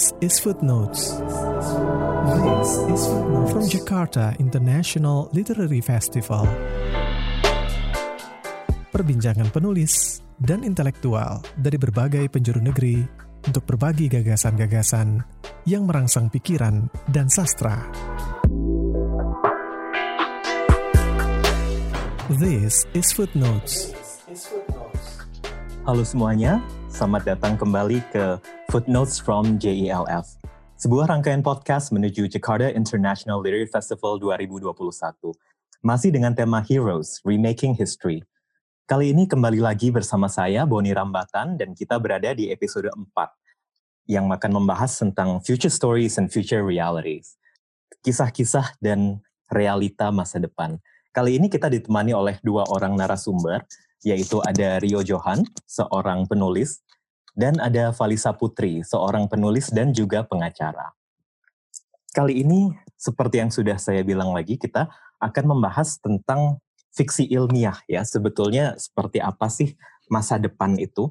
This is Footnotes. From Jakarta International Literary Festival. Perbincangan penulis dan intelektual dari berbagai penjuru negeri untuk berbagi gagasan-gagasan yang merangsang pikiran dan sastra. This is Footnotes. Halo semuanya, selamat datang kembali ke Footnotes from JELF, sebuah rangkaian podcast menuju Jakarta International Literary Festival 2021. Masih dengan tema Heroes, Remaking History. Kali ini kembali lagi bersama saya, Boni Rambatan, dan kita berada di episode 4, yang akan membahas tentang future stories and future realities. Kisah-kisah dan realita masa depan. Kali ini kita ditemani oleh dua orang narasumber, yaitu ada Rio Johan, seorang penulis, dan ada Valisa Putri, seorang penulis dan juga pengacara. Kali ini, seperti yang sudah saya bilang lagi, kita akan membahas tentang fiksi ilmiah ya. Sebetulnya seperti apa sih masa depan itu?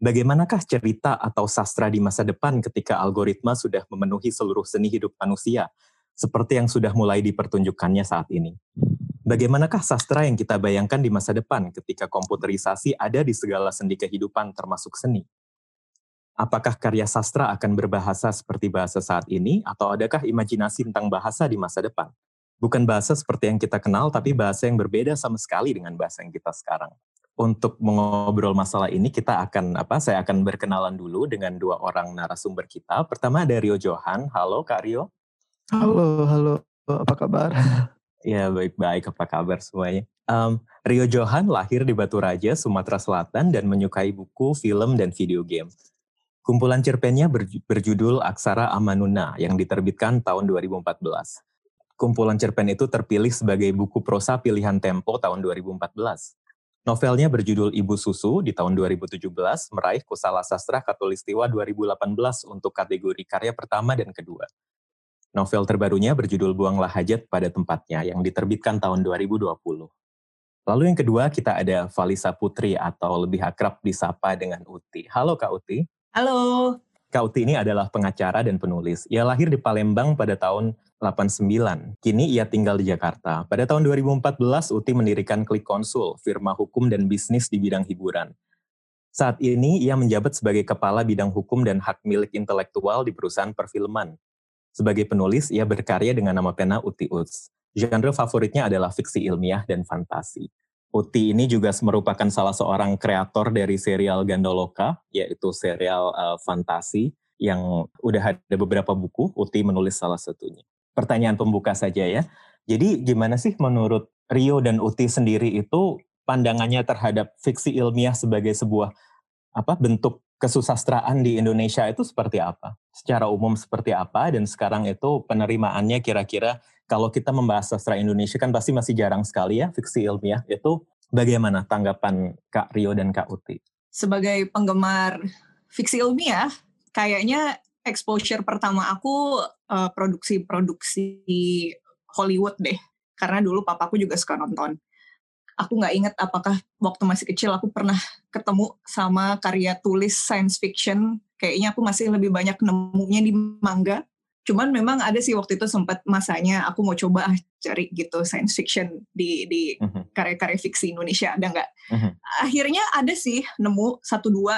Bagaimanakah cerita atau sastra di masa depan ketika algoritma sudah memenuhi seluruh seni hidup manusia, seperti yang sudah mulai dipertunjukkannya saat ini? Bagaimanakah sastra yang kita bayangkan di masa depan ketika komputerisasi ada di segala sendi kehidupan termasuk seni? Apakah karya sastra akan berbahasa seperti bahasa saat ini atau adakah imajinasi tentang bahasa di masa depan? Bukan bahasa seperti yang kita kenal tapi bahasa yang berbeda sama sekali dengan bahasa yang kita sekarang. Untuk mengobrol masalah ini kita akan apa saya akan berkenalan dulu dengan dua orang narasumber kita. Pertama ada Rio Johan. Halo Kak Rio. Halo, halo. Apa kabar? Ya baik-baik, apa kabar semuanya? Um, Rio Johan lahir di Batu Raja, Sumatera Selatan dan menyukai buku, film, dan video game. Kumpulan cerpennya berjudul Aksara Amanuna yang diterbitkan tahun 2014. Kumpulan cerpen itu terpilih sebagai buku prosa pilihan Tempo tahun 2014. Novelnya berjudul Ibu Susu di tahun 2017 meraih Kusala Sastra Katulistiwa 2018 untuk kategori karya pertama dan kedua. Novel terbarunya berjudul Buanglah Hajat pada tempatnya yang diterbitkan tahun 2020. Lalu yang kedua kita ada Valisa Putri atau lebih akrab disapa dengan Uti. Halo Kak Uti. Halo. Kak Uti ini adalah pengacara dan penulis. Ia lahir di Palembang pada tahun 89. Kini ia tinggal di Jakarta. Pada tahun 2014, Uti mendirikan Klik Konsul, firma hukum dan bisnis di bidang hiburan. Saat ini ia menjabat sebagai kepala bidang hukum dan hak milik intelektual di perusahaan perfilman sebagai penulis, ia berkarya dengan nama pena Uti Uts. Genre favoritnya adalah fiksi ilmiah dan fantasi. Uti ini juga merupakan salah seorang kreator dari serial Gandoloka, yaitu serial uh, fantasi yang udah ada beberapa buku, Uti menulis salah satunya. Pertanyaan pembuka saja ya. Jadi gimana sih menurut Rio dan Uti sendiri itu pandangannya terhadap fiksi ilmiah sebagai sebuah apa bentuk kesusastraan di Indonesia itu seperti apa? Secara umum seperti apa dan sekarang itu penerimaannya kira-kira kalau kita membahas sastra Indonesia kan pasti masih jarang sekali ya fiksi ilmiah itu bagaimana tanggapan Kak Rio dan Kak Uti? Sebagai penggemar fiksi ilmiah, kayaknya exposure pertama aku uh, produksi-produksi Hollywood deh. Karena dulu papaku juga suka nonton aku nggak inget apakah waktu masih kecil aku pernah ketemu sama karya tulis science fiction. Kayaknya aku masih lebih banyak nemunya di manga. Cuman memang ada sih waktu itu sempat masanya aku mau coba ah, cari gitu science fiction di di mhm. karya-karya fiksi Indonesia ada nggak? Uh-huh. Akhirnya ada sih nemu satu dua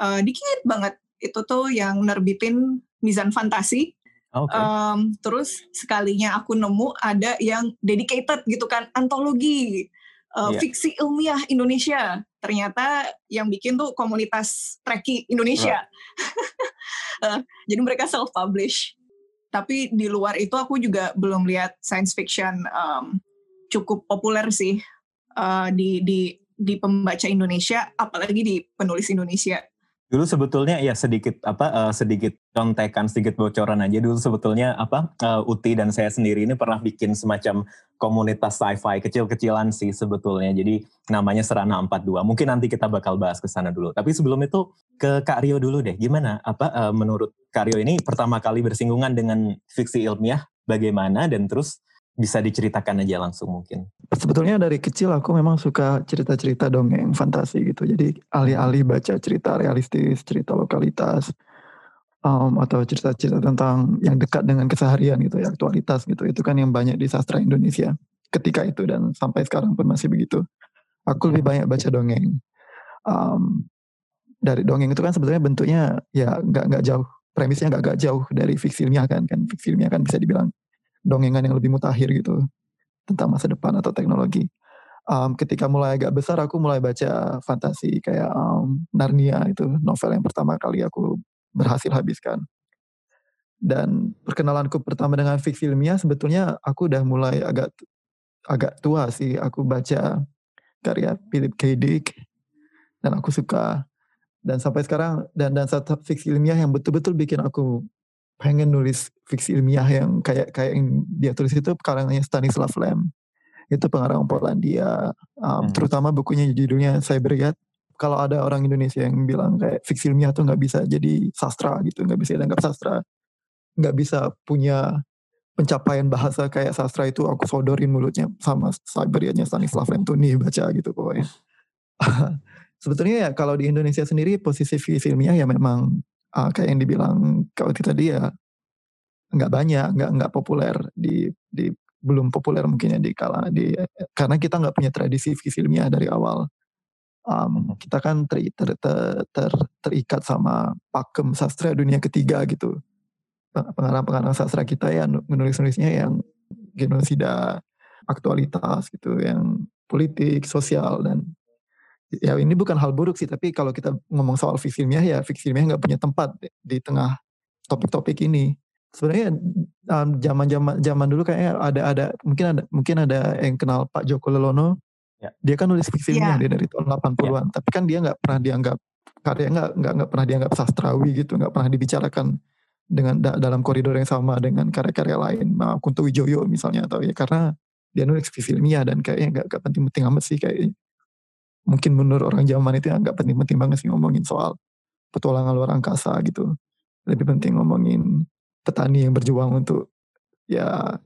uh, dikit banget itu tuh yang nerbitin Mizan Fantasi. Okay. Um, terus sekalinya aku nemu ada yang dedicated gitu kan antologi uh, yeah. fiksi ilmiah Indonesia. Ternyata yang bikin tuh komunitas treki Indonesia. Right. uh, jadi mereka self publish. Tapi di luar itu aku juga belum lihat science fiction um, cukup populer sih uh, di di di pembaca Indonesia, apalagi di penulis Indonesia. Dulu sebetulnya ya sedikit apa uh, sedikit contekan sedikit bocoran aja dulu sebetulnya apa uh, Uti dan saya sendiri ini pernah bikin semacam komunitas sci-fi kecil-kecilan sih sebetulnya. Jadi namanya Serana 42. Mungkin nanti kita bakal bahas ke sana dulu. Tapi sebelum itu ke Kak Rio dulu deh. Gimana apa uh, menurut Kak Rio ini pertama kali bersinggungan dengan fiksi ilmiah bagaimana dan terus bisa diceritakan aja langsung mungkin. Sebetulnya dari kecil aku memang suka cerita-cerita dongeng fantasi gitu. Jadi alih-alih baca cerita realistis, cerita lokalitas, um, atau cerita-cerita tentang yang dekat dengan keseharian gitu ya aktualitas gitu itu kan yang banyak di sastra Indonesia ketika itu dan sampai sekarang pun masih begitu aku lebih banyak baca dongeng um, dari dongeng itu kan sebetulnya bentuknya ya nggak nggak jauh premisnya nggak nggak jauh dari fiksi ilmiah kan kan fiksi ilmiah kan bisa dibilang dongengan yang lebih mutakhir gitu tentang masa depan atau teknologi. Um, ketika mulai agak besar aku mulai baca fantasi kayak um, Narnia itu novel yang pertama kali aku berhasil habiskan. Dan perkenalanku pertama dengan fiksi ilmiah sebetulnya aku udah mulai agak agak tua sih aku baca karya Philip K. Dick dan aku suka. Dan sampai sekarang dan dan satu fiksi ilmiah yang betul-betul bikin aku pengen nulis fiksi ilmiah yang kayak kayak yang dia tulis itu karangannya Stanislav Lem. Itu pengarang Polandia. Um, hmm. terutama bukunya judulnya Cyberiat kalau ada orang Indonesia yang bilang kayak fiksi ilmiah tuh nggak bisa jadi sastra gitu nggak bisa dianggap sastra. Nggak bisa punya pencapaian bahasa kayak sastra itu aku sodorin mulutnya sama Cyberiatnya Stanislav Lem tuh nih baca gitu pokoknya. Sebetulnya ya kalau di Indonesia sendiri posisi fiksi ilmiah ya memang uh, kayak yang dibilang kau tadi ya nggak banyak, nggak nggak populer di di belum populer mungkin ya di kala di karena kita nggak punya tradisi ilmiah dari awal. Um, kita kan ter, ter, ter, ter, terikat sama pakem sastra dunia ketiga gitu. Pengarang-pengarang sastra kita ya menulis-nulisnya yang genosida aktualitas gitu, yang politik, sosial dan ya ini bukan hal buruk sih tapi kalau kita ngomong soal fiksi ilmiah ya fiksi ilmiah nggak punya tempat di tengah topik-topik ini sebenarnya um, zaman zaman zaman dulu kayaknya ada ada mungkin ada mungkin ada yang kenal Pak Joko Lelono ya. dia kan nulis fiksi ilmiah ya. dia dari tahun 80-an ya. tapi kan dia nggak pernah dianggap karya nggak nggak nggak pernah dianggap sastrawi gitu nggak pernah dibicarakan dengan da, dalam koridor yang sama dengan karya-karya lain Kunto Wijoyo misalnya atau ya karena dia nulis fiksi ilmiah dan kayaknya nggak penting-penting amat sih kayak mungkin menurut orang zaman itu nggak penting-penting banget sih ngomongin soal petualangan luar angkasa gitu. Lebih penting ngomongin petani yang berjuang untuk ya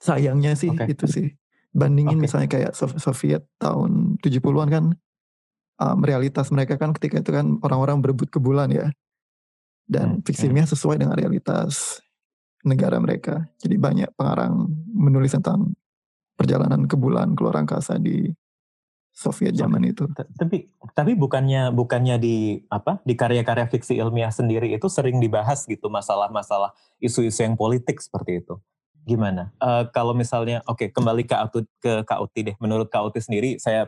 sayangnya sih okay. itu sih. Bandingin okay. misalnya kayak Soviet tahun 70-an kan um, realitas mereka kan ketika itu kan orang-orang berebut ke bulan ya. Dan hmm, fiksi ilmiah sesuai dengan realitas negara mereka. Jadi banyak pengarang menulis tentang perjalanan ke bulan, keluar angkasa di Soviet zaman itu. Tapi tapi bukannya bukannya di apa di karya-karya fiksi ilmiah sendiri itu sering dibahas gitu masalah-masalah isu-isu yang politik seperti itu. Gimana? Uh, kalau misalnya oke okay, kembali ke Auti, ke Kauti deh. Menurut Kauti sendiri saya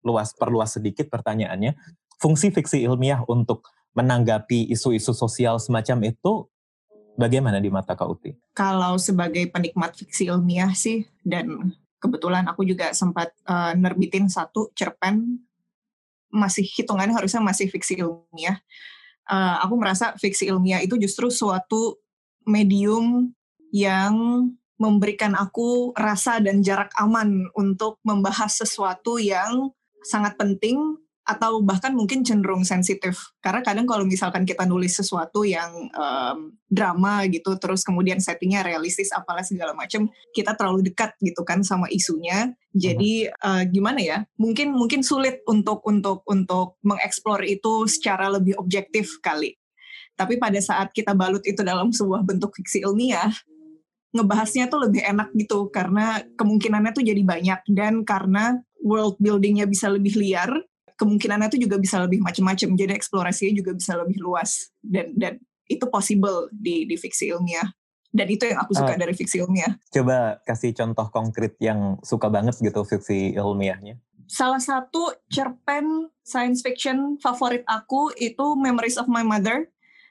luas perluas sedikit pertanyaannya. Fungsi fiksi ilmiah untuk menanggapi isu-isu sosial semacam itu bagaimana di mata Kauti? Kalau sebagai penikmat fiksi ilmiah sih dan kebetulan aku juga sempat uh, nerbitin satu cerpen masih hitungannya harusnya masih fiksi ilmiah. Uh, aku merasa fiksi ilmiah itu justru suatu medium yang memberikan aku rasa dan jarak aman untuk membahas sesuatu yang sangat penting atau bahkan mungkin cenderung sensitif. Karena kadang kalau misalkan kita nulis sesuatu yang um, drama gitu terus kemudian settingnya realistis apalah segala macam kita terlalu dekat gitu kan sama isunya. Jadi uh, gimana ya? Mungkin mungkin sulit untuk untuk untuk mengeksplor itu secara lebih objektif kali. Tapi pada saat kita balut itu dalam sebuah bentuk fiksi ilmiah ngebahasnya tuh lebih enak gitu karena kemungkinannya tuh jadi banyak. Dan karena world buildingnya bisa lebih liar kemungkinannya itu juga bisa lebih macam-macam jadi eksplorasinya juga bisa lebih luas dan dan itu possible di di fiksi ilmiah dan itu yang aku suka uh, dari fiksi ilmiah. Coba kasih contoh konkret yang suka banget gitu fiksi ilmiahnya. Salah satu cerpen science fiction favorit aku itu Memories of My Mother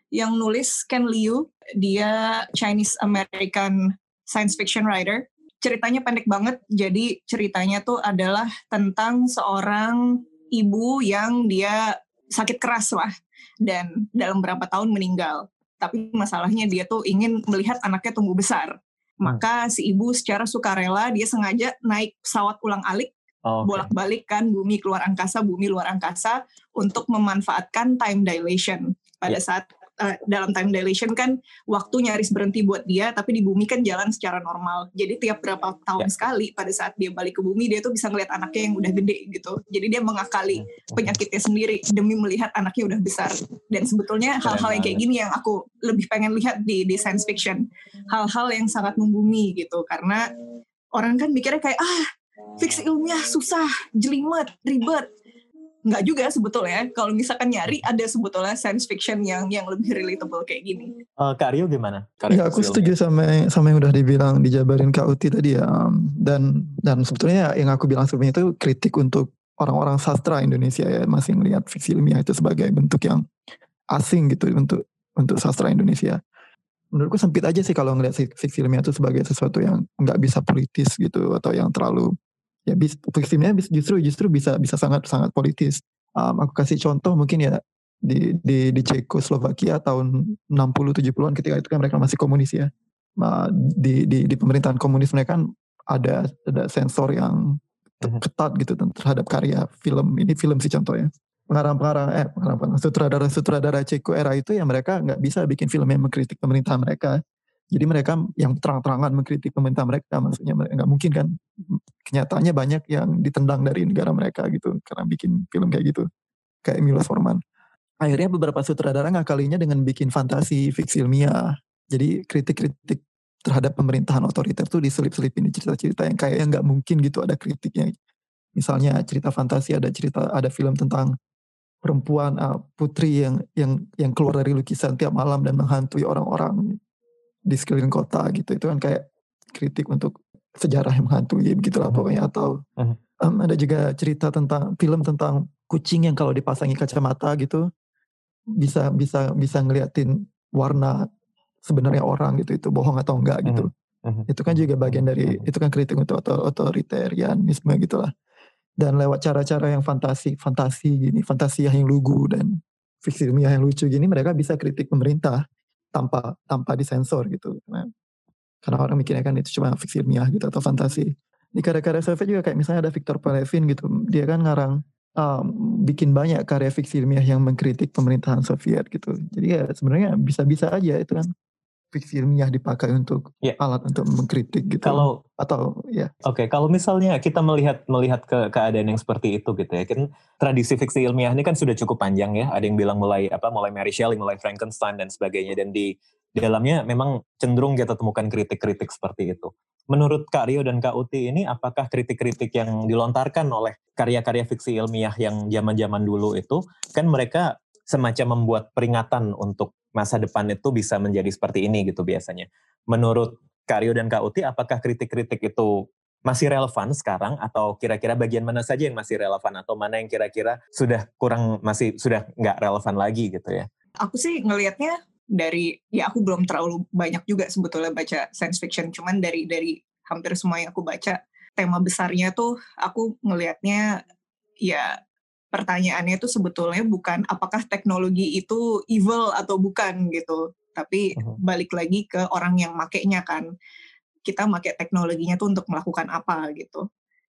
yang nulis Ken Liu. Dia Chinese American science fiction writer. Ceritanya pendek banget, jadi ceritanya tuh adalah tentang seorang ibu yang dia sakit keras lah dan dalam berapa tahun meninggal. Tapi masalahnya dia tuh ingin melihat anaknya tumbuh besar. Hmm. Maka si ibu secara sukarela dia sengaja naik pesawat ulang-alik oh, okay. bolak-balik kan bumi keluar angkasa, bumi luar angkasa untuk memanfaatkan time dilation pada yeah. saat uh, dalam time dilation kan waktu nyaris berhenti buat dia, tapi di bumi kan jalan secara normal. Jadi tiap berapa tahun yeah. sekali pada saat dia balik ke bumi dia tuh bisa ngeliat anaknya yang udah gede gitu. Jadi dia mengakali hmm. penyakitnya sendiri demi melihat anaknya udah besar. Dan sebetulnya hal-hal yang kayak gini yang aku lebih pengen lihat di di science fiction. Hal-hal yang sangat membumi gitu karena orang kan mikirnya kayak ah fiksi ilmiah susah, jelimet, ribet nggak juga sebetulnya kalau misalkan nyari ada sebetulnya science fiction yang yang lebih relatable kayak gini. Uh, Kak Rio gimana? Kak ya aku setuju sama sama yang udah dibilang dijabarin Kak Uti tadi ya dan dan sebetulnya yang aku bilang sebelumnya itu kritik untuk orang-orang sastra Indonesia ya masih melihat fiksi ilmiah itu sebagai bentuk yang asing gitu untuk untuk sastra Indonesia. Menurutku sempit aja sih kalau ngelihat fiksi ilmiah itu sebagai sesuatu yang nggak bisa politis gitu atau yang terlalu ya bis, fiktifnya justru justru bisa bisa sangat sangat politis. Um, aku kasih contoh mungkin ya di di di Cekoslovakia tahun 60 70-an ketika itu kan mereka masih komunis ya. Di di di pemerintahan komunis mereka kan ada ada sensor yang mhm. ketat gitu terhadap karya film ini film sih contohnya pengarang-pengarang eh pengarang sutradara sutradara Ceko era itu ya mereka nggak bisa bikin film yang mengkritik pemerintahan mereka jadi mereka yang terang-terangan mengkritik pemerintah mereka, maksudnya nggak mungkin kan. Kenyataannya banyak yang ditendang dari negara mereka gitu, karena bikin film kayak gitu. Kayak Milos Forman. Akhirnya beberapa sutradara ngakalinya dengan bikin fantasi, fiksi ilmiah. Jadi kritik-kritik terhadap pemerintahan otoriter tuh diselip-selipin di cerita-cerita yang kayaknya nggak mungkin gitu ada kritiknya. Misalnya cerita fantasi ada cerita ada film tentang perempuan uh, putri yang yang yang keluar dari lukisan tiap malam dan menghantui orang-orang di sekeliling kota gitu itu kan kayak kritik untuk sejarah yang menghantui begitulah uh pokoknya atau uh um, ada juga cerita tentang film tentang kucing yang kalau dipasangi kacamata gitu bisa bisa bisa ngeliatin warna sebenarnya orang gitu itu bohong atau enggak gitu. Uh itu kan juga bagian dari itu kan kritik untuk otoritarianisme gitulah. Dan lewat cara-cara yang fantasi fantasi gini fantasi yang lugu dan fiksi ilmiah yang lucu gini mereka bisa kritik pemerintah tanpa tanpa disensor gitu. Karena karena orang mikirnya kan itu cuma fiksi ilmiah gitu atau fantasi. Di karya-karya Soviet juga kayak misalnya ada Viktor Pelevin gitu dia kan ngarang um, bikin banyak karya fiksi ilmiah yang mengkritik pemerintahan Soviet gitu. Jadi ya sebenarnya bisa-bisa aja itu kan fiksi ilmiah dipakai untuk yeah. alat untuk mengkritik gitu. Kalau atau ya. Oke, okay, kalau misalnya kita melihat melihat ke keadaan yang seperti itu gitu ya, kan tradisi fiksi ilmiah ini kan sudah cukup panjang ya. Ada yang bilang mulai apa, mulai Mary Shelley, mulai Frankenstein dan sebagainya, dan di di dalamnya memang cenderung kita temukan kritik-kritik seperti itu. Menurut Kak Rio dan Kak Uti ini, apakah kritik-kritik yang dilontarkan oleh karya-karya fiksi ilmiah yang zaman-zaman dulu itu, kan mereka semacam membuat peringatan untuk masa depan itu bisa menjadi seperti ini gitu biasanya. Menurut Karyo dan Kak Uti, apakah kritik-kritik itu masih relevan sekarang atau kira-kira bagian mana saja yang masih relevan atau mana yang kira-kira sudah kurang masih sudah nggak relevan lagi gitu ya? Aku sih ngelihatnya dari ya aku belum terlalu banyak juga sebetulnya baca science fiction, cuman dari dari hampir semua yang aku baca tema besarnya tuh aku ngelihatnya ya pertanyaannya itu sebetulnya bukan apakah teknologi itu evil atau bukan gitu, tapi balik lagi ke orang yang makainya kan. Kita make teknologinya tuh untuk melakukan apa gitu.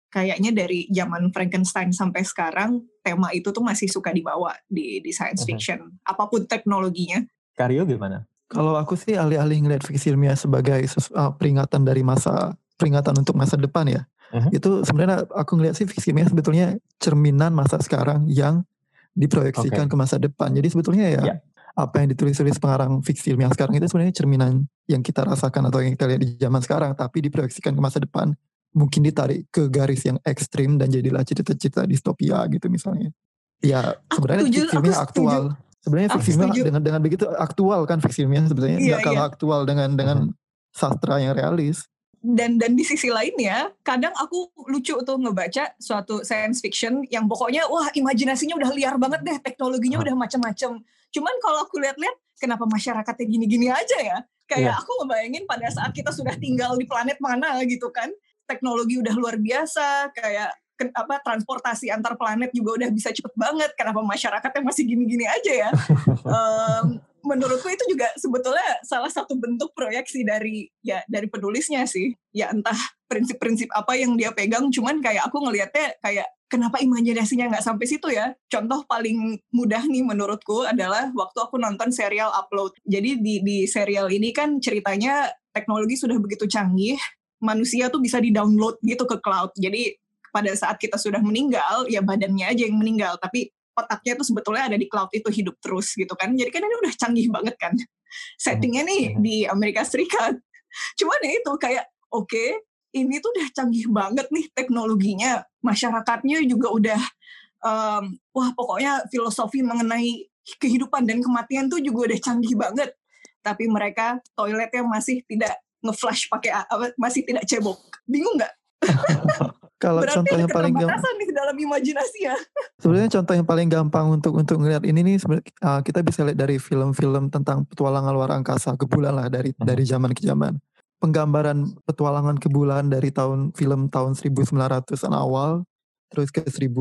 Kayaknya dari zaman Frankenstein sampai sekarang tema itu tuh masih suka dibawa di di science uh-huh. fiction, apa pun teknologinya. Karyo gimana? Kalau aku sih alih-alih ngeliat fiksi ilmiah sebagai uh, peringatan dari masa peringatan untuk masa depan ya uh-huh. itu sebenarnya aku ngeliat sih fiksi ilmiah sebetulnya cerminan masa sekarang yang diproyeksikan okay. ke masa depan. Jadi sebetulnya ya yeah. apa yang ditulis-tulis pengarang fiksi ilmiah sekarang itu sebenarnya cerminan yang kita rasakan atau yang kita lihat di zaman sekarang, tapi diproyeksikan ke masa depan. Mungkin ditarik ke garis yang ekstrim dan jadilah cerita-cerita distopia gitu misalnya. Ya sebenarnya fiksi ilmiah aktual. Sebenarnya fiksi ilmiah dengan dengan begitu aktual kan fiksi ilmiah sebenarnya yeah, nggak yeah. aktual dengan dengan sastra yang realis dan dan di sisi lainnya kadang aku lucu tuh ngebaca suatu science fiction yang pokoknya wah imajinasinya udah liar banget deh teknologinya udah macam-macam cuman kalau aku lihat-lihat kenapa masyarakatnya gini-gini aja ya? Kayak yeah. aku ngebayangin pada saat kita sudah tinggal di planet mana gitu kan teknologi udah luar biasa kayak apa transportasi antar planet juga udah bisa cepet banget kenapa masyarakatnya masih gini-gini aja ya? Um, menurutku itu juga sebetulnya salah satu bentuk proyeksi dari ya dari penulisnya sih. Ya entah prinsip-prinsip apa yang dia pegang, cuman kayak aku ngelihatnya kayak kenapa imajinasinya nggak sampai situ ya? Contoh paling mudah nih menurutku adalah waktu aku nonton serial Upload. Jadi di di serial ini kan ceritanya teknologi sudah begitu canggih, manusia tuh bisa di-download gitu ke cloud. Jadi pada saat kita sudah meninggal, ya badannya aja yang meninggal, tapi otaknya itu sebetulnya ada di cloud itu hidup terus gitu kan. Jadi kan ini udah canggih banget kan. Settingnya nih hmm. di Amerika Serikat. Cuman ya itu kayak oke, okay, ini tuh udah canggih banget nih teknologinya. Masyarakatnya juga udah um, wah pokoknya filosofi mengenai kehidupan dan kematian tuh juga udah canggih banget. Tapi mereka toiletnya masih tidak nge-flash pakai apa masih tidak cebok. Bingung nggak? Kalau contoh yang paling gampang nih dalam imajinasi ya. Sebenarnya contoh yang paling gampang untuk untuk ngeliat ini nih uh, kita bisa lihat dari film-film tentang petualangan luar angkasa ke bulan lah dari hmm. dari zaman ke zaman. Penggambaran petualangan ke bulan dari tahun film tahun 1900-an awal terus ke 1000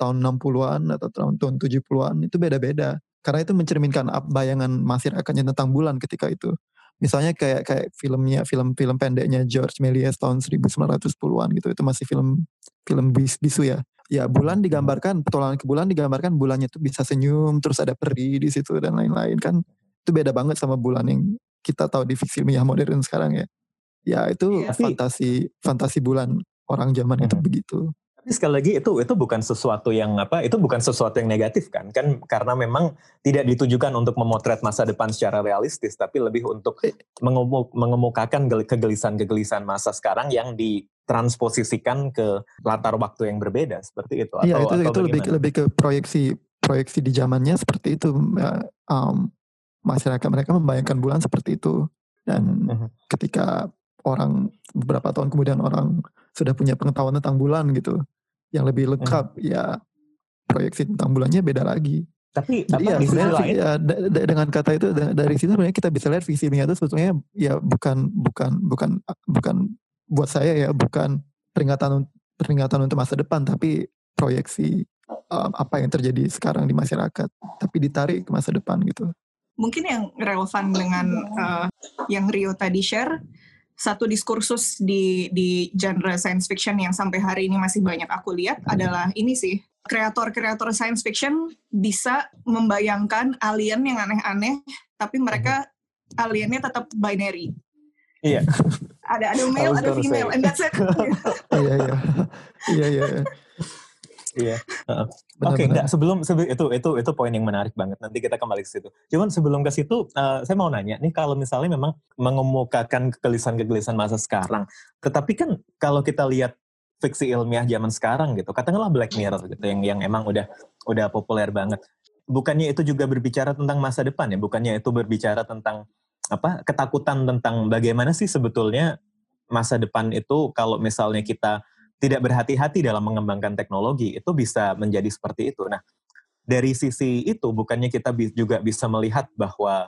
tahun 60-an atau tahun tahun 70-an itu beda-beda. Karena itu mencerminkan bayangan masyarakatnya tentang bulan ketika itu. Misalnya kayak kayak filmnya film-film pendeknya George Méliès tahun 1910-an gitu itu masih film film bis, bisu ya. Ya bulan digambarkan petualangan ke bulan digambarkan bulannya itu bisa senyum terus ada peri di situ dan lain-lain kan itu beda banget sama bulan yang kita tahu di fiksi ilmiah modern sekarang ya. Ya itu ya, fantasi fantasi bulan orang zaman hmm. itu begitu. Tapi sekali lagi itu itu bukan sesuatu yang apa itu bukan sesuatu yang negatif kan kan karena memang tidak ditujukan untuk memotret masa depan secara realistis tapi lebih untuk eh. mengemukakan kegelisahan-kegelisahan masa sekarang yang ditransposisikan ke latar waktu yang berbeda seperti itu. Iya itu atau itu lebih lebih ke proyeksi proyeksi di zamannya seperti itu um, masyarakat mereka membayangkan bulan seperti itu dan uh-huh. ketika orang beberapa tahun kemudian orang sudah punya pengetahuan tentang bulan gitu yang lebih lengkap hmm. ya proyeksi tentang bulannya beda lagi. Tapi Jadi ya, sebenarnya ya, dengan kata itu dari situ sebenarnya kita bisa lihat visi ilmiah itu sebetulnya ya bukan bukan bukan bukan buat saya ya bukan peringatan peringatan untuk masa depan tapi proyeksi um, apa yang terjadi sekarang di masyarakat tapi ditarik ke masa depan gitu. Mungkin yang relevan dengan uh, yang Rio tadi share satu diskursus di di genre science fiction yang sampai hari ini masih banyak aku lihat adalah ini sih kreator-kreator science fiction bisa membayangkan alien yang aneh-aneh tapi mereka aliennya tetap binary. Iya. ada ada male, ada female, say. and that's it. Iya iya. Iya iya. Iya. Uh, Oke, okay, enggak sebelum, sebelum itu itu itu poin yang menarik banget. Nanti kita kembali ke situ. Cuman sebelum ke situ, uh, saya mau nanya nih kalau misalnya memang mengemukakan kegelisahan-kegelisahan masa sekarang, tetapi kan kalau kita lihat fiksi ilmiah zaman sekarang gitu, katakanlah Black Mirror gitu yang yang emang udah udah populer banget. Bukannya itu juga berbicara tentang masa depan ya? Bukannya itu berbicara tentang apa ketakutan tentang bagaimana sih sebetulnya masa depan itu kalau misalnya kita tidak berhati-hati dalam mengembangkan teknologi itu bisa menjadi seperti itu. Nah, dari sisi itu bukannya kita juga bisa melihat bahwa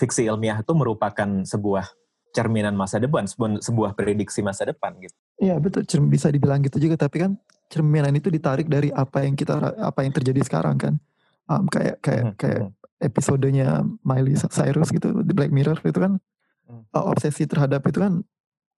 fiksi ilmiah itu merupakan sebuah cerminan masa depan, sebuah prediksi masa depan gitu. Iya betul, bisa dibilang gitu juga. Tapi kan cerminan itu ditarik dari apa yang kita apa yang terjadi sekarang kan. Um, kayak kayak hmm. kayak hmm. episodenya Miley Cyrus gitu di Black Mirror itu kan hmm. obsesi terhadap itu kan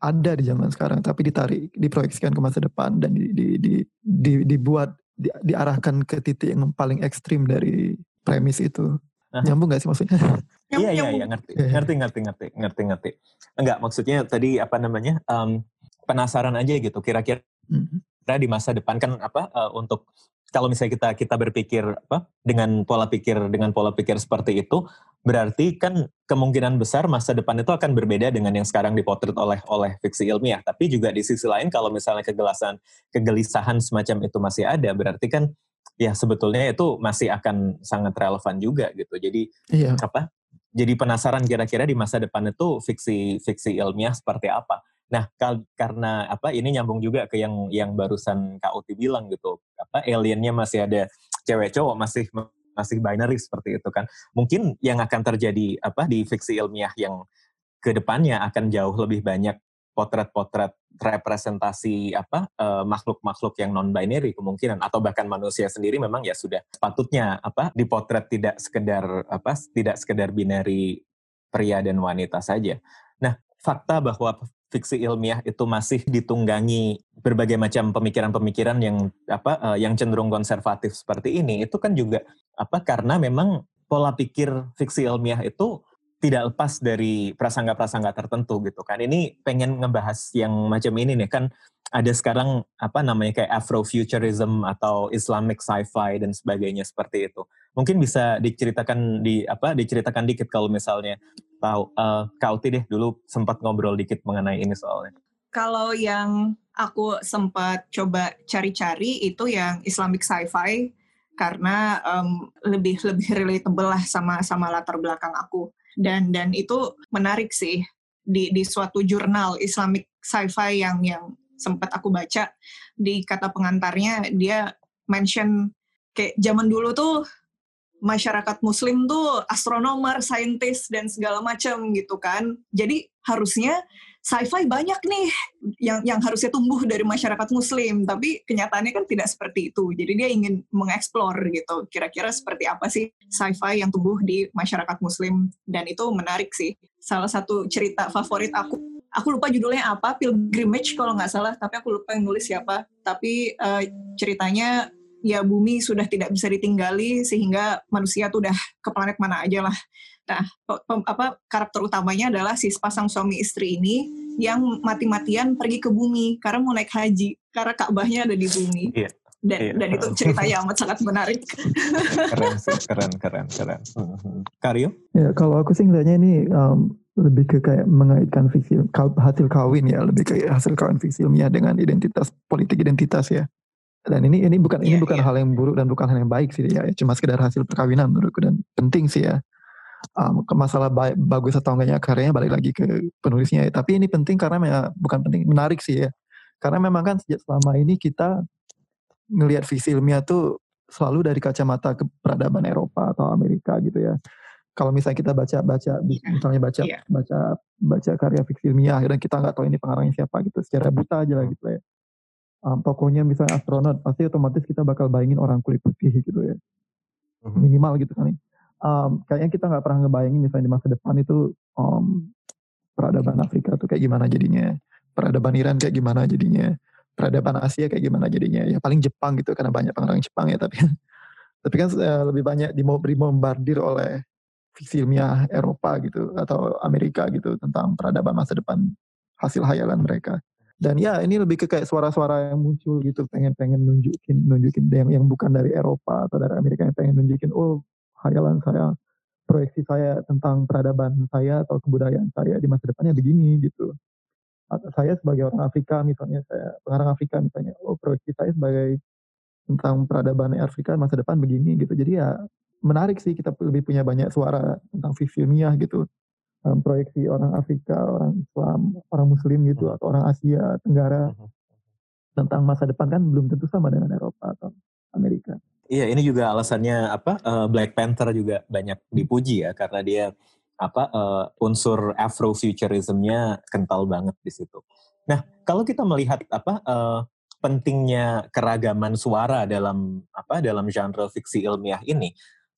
ada di zaman sekarang tapi ditarik diproyeksikan ke masa depan dan di, di, di, di, dibuat di, diarahkan ke titik yang paling ekstrim dari premis itu. Uh nyambung gak sih maksudnya? Iya iya iya ngerti ngerti ngerti ngerti ngerti ngerti. Enggak maksudnya tadi apa namanya um, penasaran aja gitu kira-kira mm-hmm. di masa depan kan apa uh, untuk kalau misalnya kita kita berpikir apa dengan pola pikir dengan pola pikir seperti itu berarti kan kemungkinan besar masa depan itu akan berbeda dengan yang sekarang dipotret oleh oleh fiksi ilmiah. Tapi juga di sisi lain kalau misalnya kegelasan kegelisahan semacam itu masih ada berarti kan ya sebetulnya itu masih akan sangat relevan juga gitu. Jadi iya. apa jadi penasaran kira-kira di masa depan itu fiksi fiksi ilmiah seperti apa Nah, karena apa ini nyambung juga ke yang yang barusan Kak Uti bilang gitu. Apa aliennya masih ada cewek cowok masih masih binary seperti itu kan. Mungkin yang akan terjadi apa di fiksi ilmiah yang ke depannya akan jauh lebih banyak potret-potret representasi apa uh, makhluk-makhluk yang non binary kemungkinan atau bahkan manusia sendiri memang ya sudah sepatutnya apa dipotret tidak sekedar apa tidak sekedar binary pria dan wanita saja. Nah, fakta bahwa fiksi ilmiah itu masih ditunggangi berbagai macam pemikiran-pemikiran yang apa uh, yang cenderung konservatif seperti ini itu kan juga apa karena memang pola pikir fiksi ilmiah itu tidak lepas dari prasangka-prasangka tertentu gitu kan. Ini pengen ngebahas yang macam ini nih kan ada sekarang apa namanya kayak Afrofuturism atau Islamic sci-fi dan sebagainya seperti itu. Mungkin bisa diceritakan di apa diceritakan dikit kalau misalnya tahu uh, Kak Uti deh dulu sempat ngobrol dikit mengenai ini soalnya. Kalau yang aku sempat coba cari-cari itu yang Islamic sci-fi karena um, lebih lebih relatable lah sama sama latar belakang aku dan dan itu menarik sih di di suatu jurnal Islamic sci-fi yang yang sempat aku baca di kata pengantarnya dia mention kayak zaman dulu tuh masyarakat muslim tuh astronomer, saintis dan segala macam gitu kan. Jadi harusnya sci-fi banyak nih yang yang harusnya tumbuh dari masyarakat muslim tapi kenyataannya kan tidak seperti itu. Jadi dia ingin mengeksplor gitu kira-kira seperti apa sih sci-fi yang tumbuh di masyarakat muslim. Dan itu menarik sih. Salah satu cerita favorit aku aku lupa judulnya apa pilgrimage kalau nggak salah tapi aku lupa yang nulis siapa tapi uh, ceritanya ya bumi sudah tidak bisa ditinggali sehingga manusia tuh udah ke planet mana aja lah. Nah, apa karakter utamanya adalah si pasang suami istri ini yang mati-matian pergi ke bumi karena mau naik haji karena Ka'bahnya ada di bumi. Iya. Dan, iya. dan itu ceritanya amat sangat menarik. keren sih, keren, keren, keren. Karyo? Ya, kalau aku sih ngeliatnya ini um, lebih ke kayak mengaitkan fiksi hasil kawin ya, lebih kayak hasil kawin fiksi ilmiah dengan identitas politik identitas ya. Dan ini ini bukan yeah, ini iya, bukan yeah. hal yang buruk dan bukan hal yang baik sih ya. Cuma sekedar hasil perkawinan menurutku dan penting sih ya. Um, ke masalah baik, bagus atau enggaknya karyanya balik lagi ke penulisnya ya. tapi ini penting karena ya, bukan penting menarik sih ya. Karena memang kan sejak selama ini kita ngelihat visi ilmiah tuh selalu dari kacamata ke peradaban Eropa atau Amerika gitu ya kalau misalnya kita baca baca misalnya baca yeah. baca baca karya fiksi ilmiah dan kita nggak tahu ini pengarangnya siapa gitu secara buta aja lah gitu ya um, tokohnya misalnya astronot, pasti otomatis kita bakal bayangin orang kulit putih gitu ya. Mhm. Minimal gitu kan. Um, kayaknya kita nggak pernah ngebayangin misalnya di masa depan itu um, peradaban Afrika tuh kayak gimana jadinya, peradaban Iran kayak gimana jadinya, peradaban Asia kayak gimana jadinya. Ya paling Jepang gitu karena banyak pengarang Jepang ya tapi tapi kan uh, lebih banyak dibombardir oleh fiksi ilmiah Eropa gitu atau Amerika gitu tentang peradaban masa depan hasil hayalan mereka. Dan ya ini lebih ke kayak suara-suara yang muncul gitu pengen-pengen nunjukin nunjukin yang yang bukan dari Eropa atau dari Amerika yang pengen nunjukin oh hayalan saya proyeksi saya tentang peradaban saya atau kebudayaan saya di masa depannya begini gitu. Atau saya sebagai orang Afrika misalnya saya pengarang Afrika misalnya oh proyeksi saya sebagai tentang peradaban Afrika masa depan begini gitu. Jadi ya menarik sih kita lebih punya banyak suara tentang visi ilmiah gitu um, proyeksi orang Afrika, orang Islam, orang Muslim gitu hmm. atau orang Asia Tenggara hmm. tentang masa depan kan belum tentu sama dengan Eropa atau Amerika. Iya, ini juga alasannya apa uh, Black Panther juga banyak dipuji ya karena dia apa uh, unsur Afrofuturismnya kental banget di situ. Nah, kalau kita melihat apa uh, pentingnya keragaman suara dalam apa dalam genre fiksi ilmiah ini,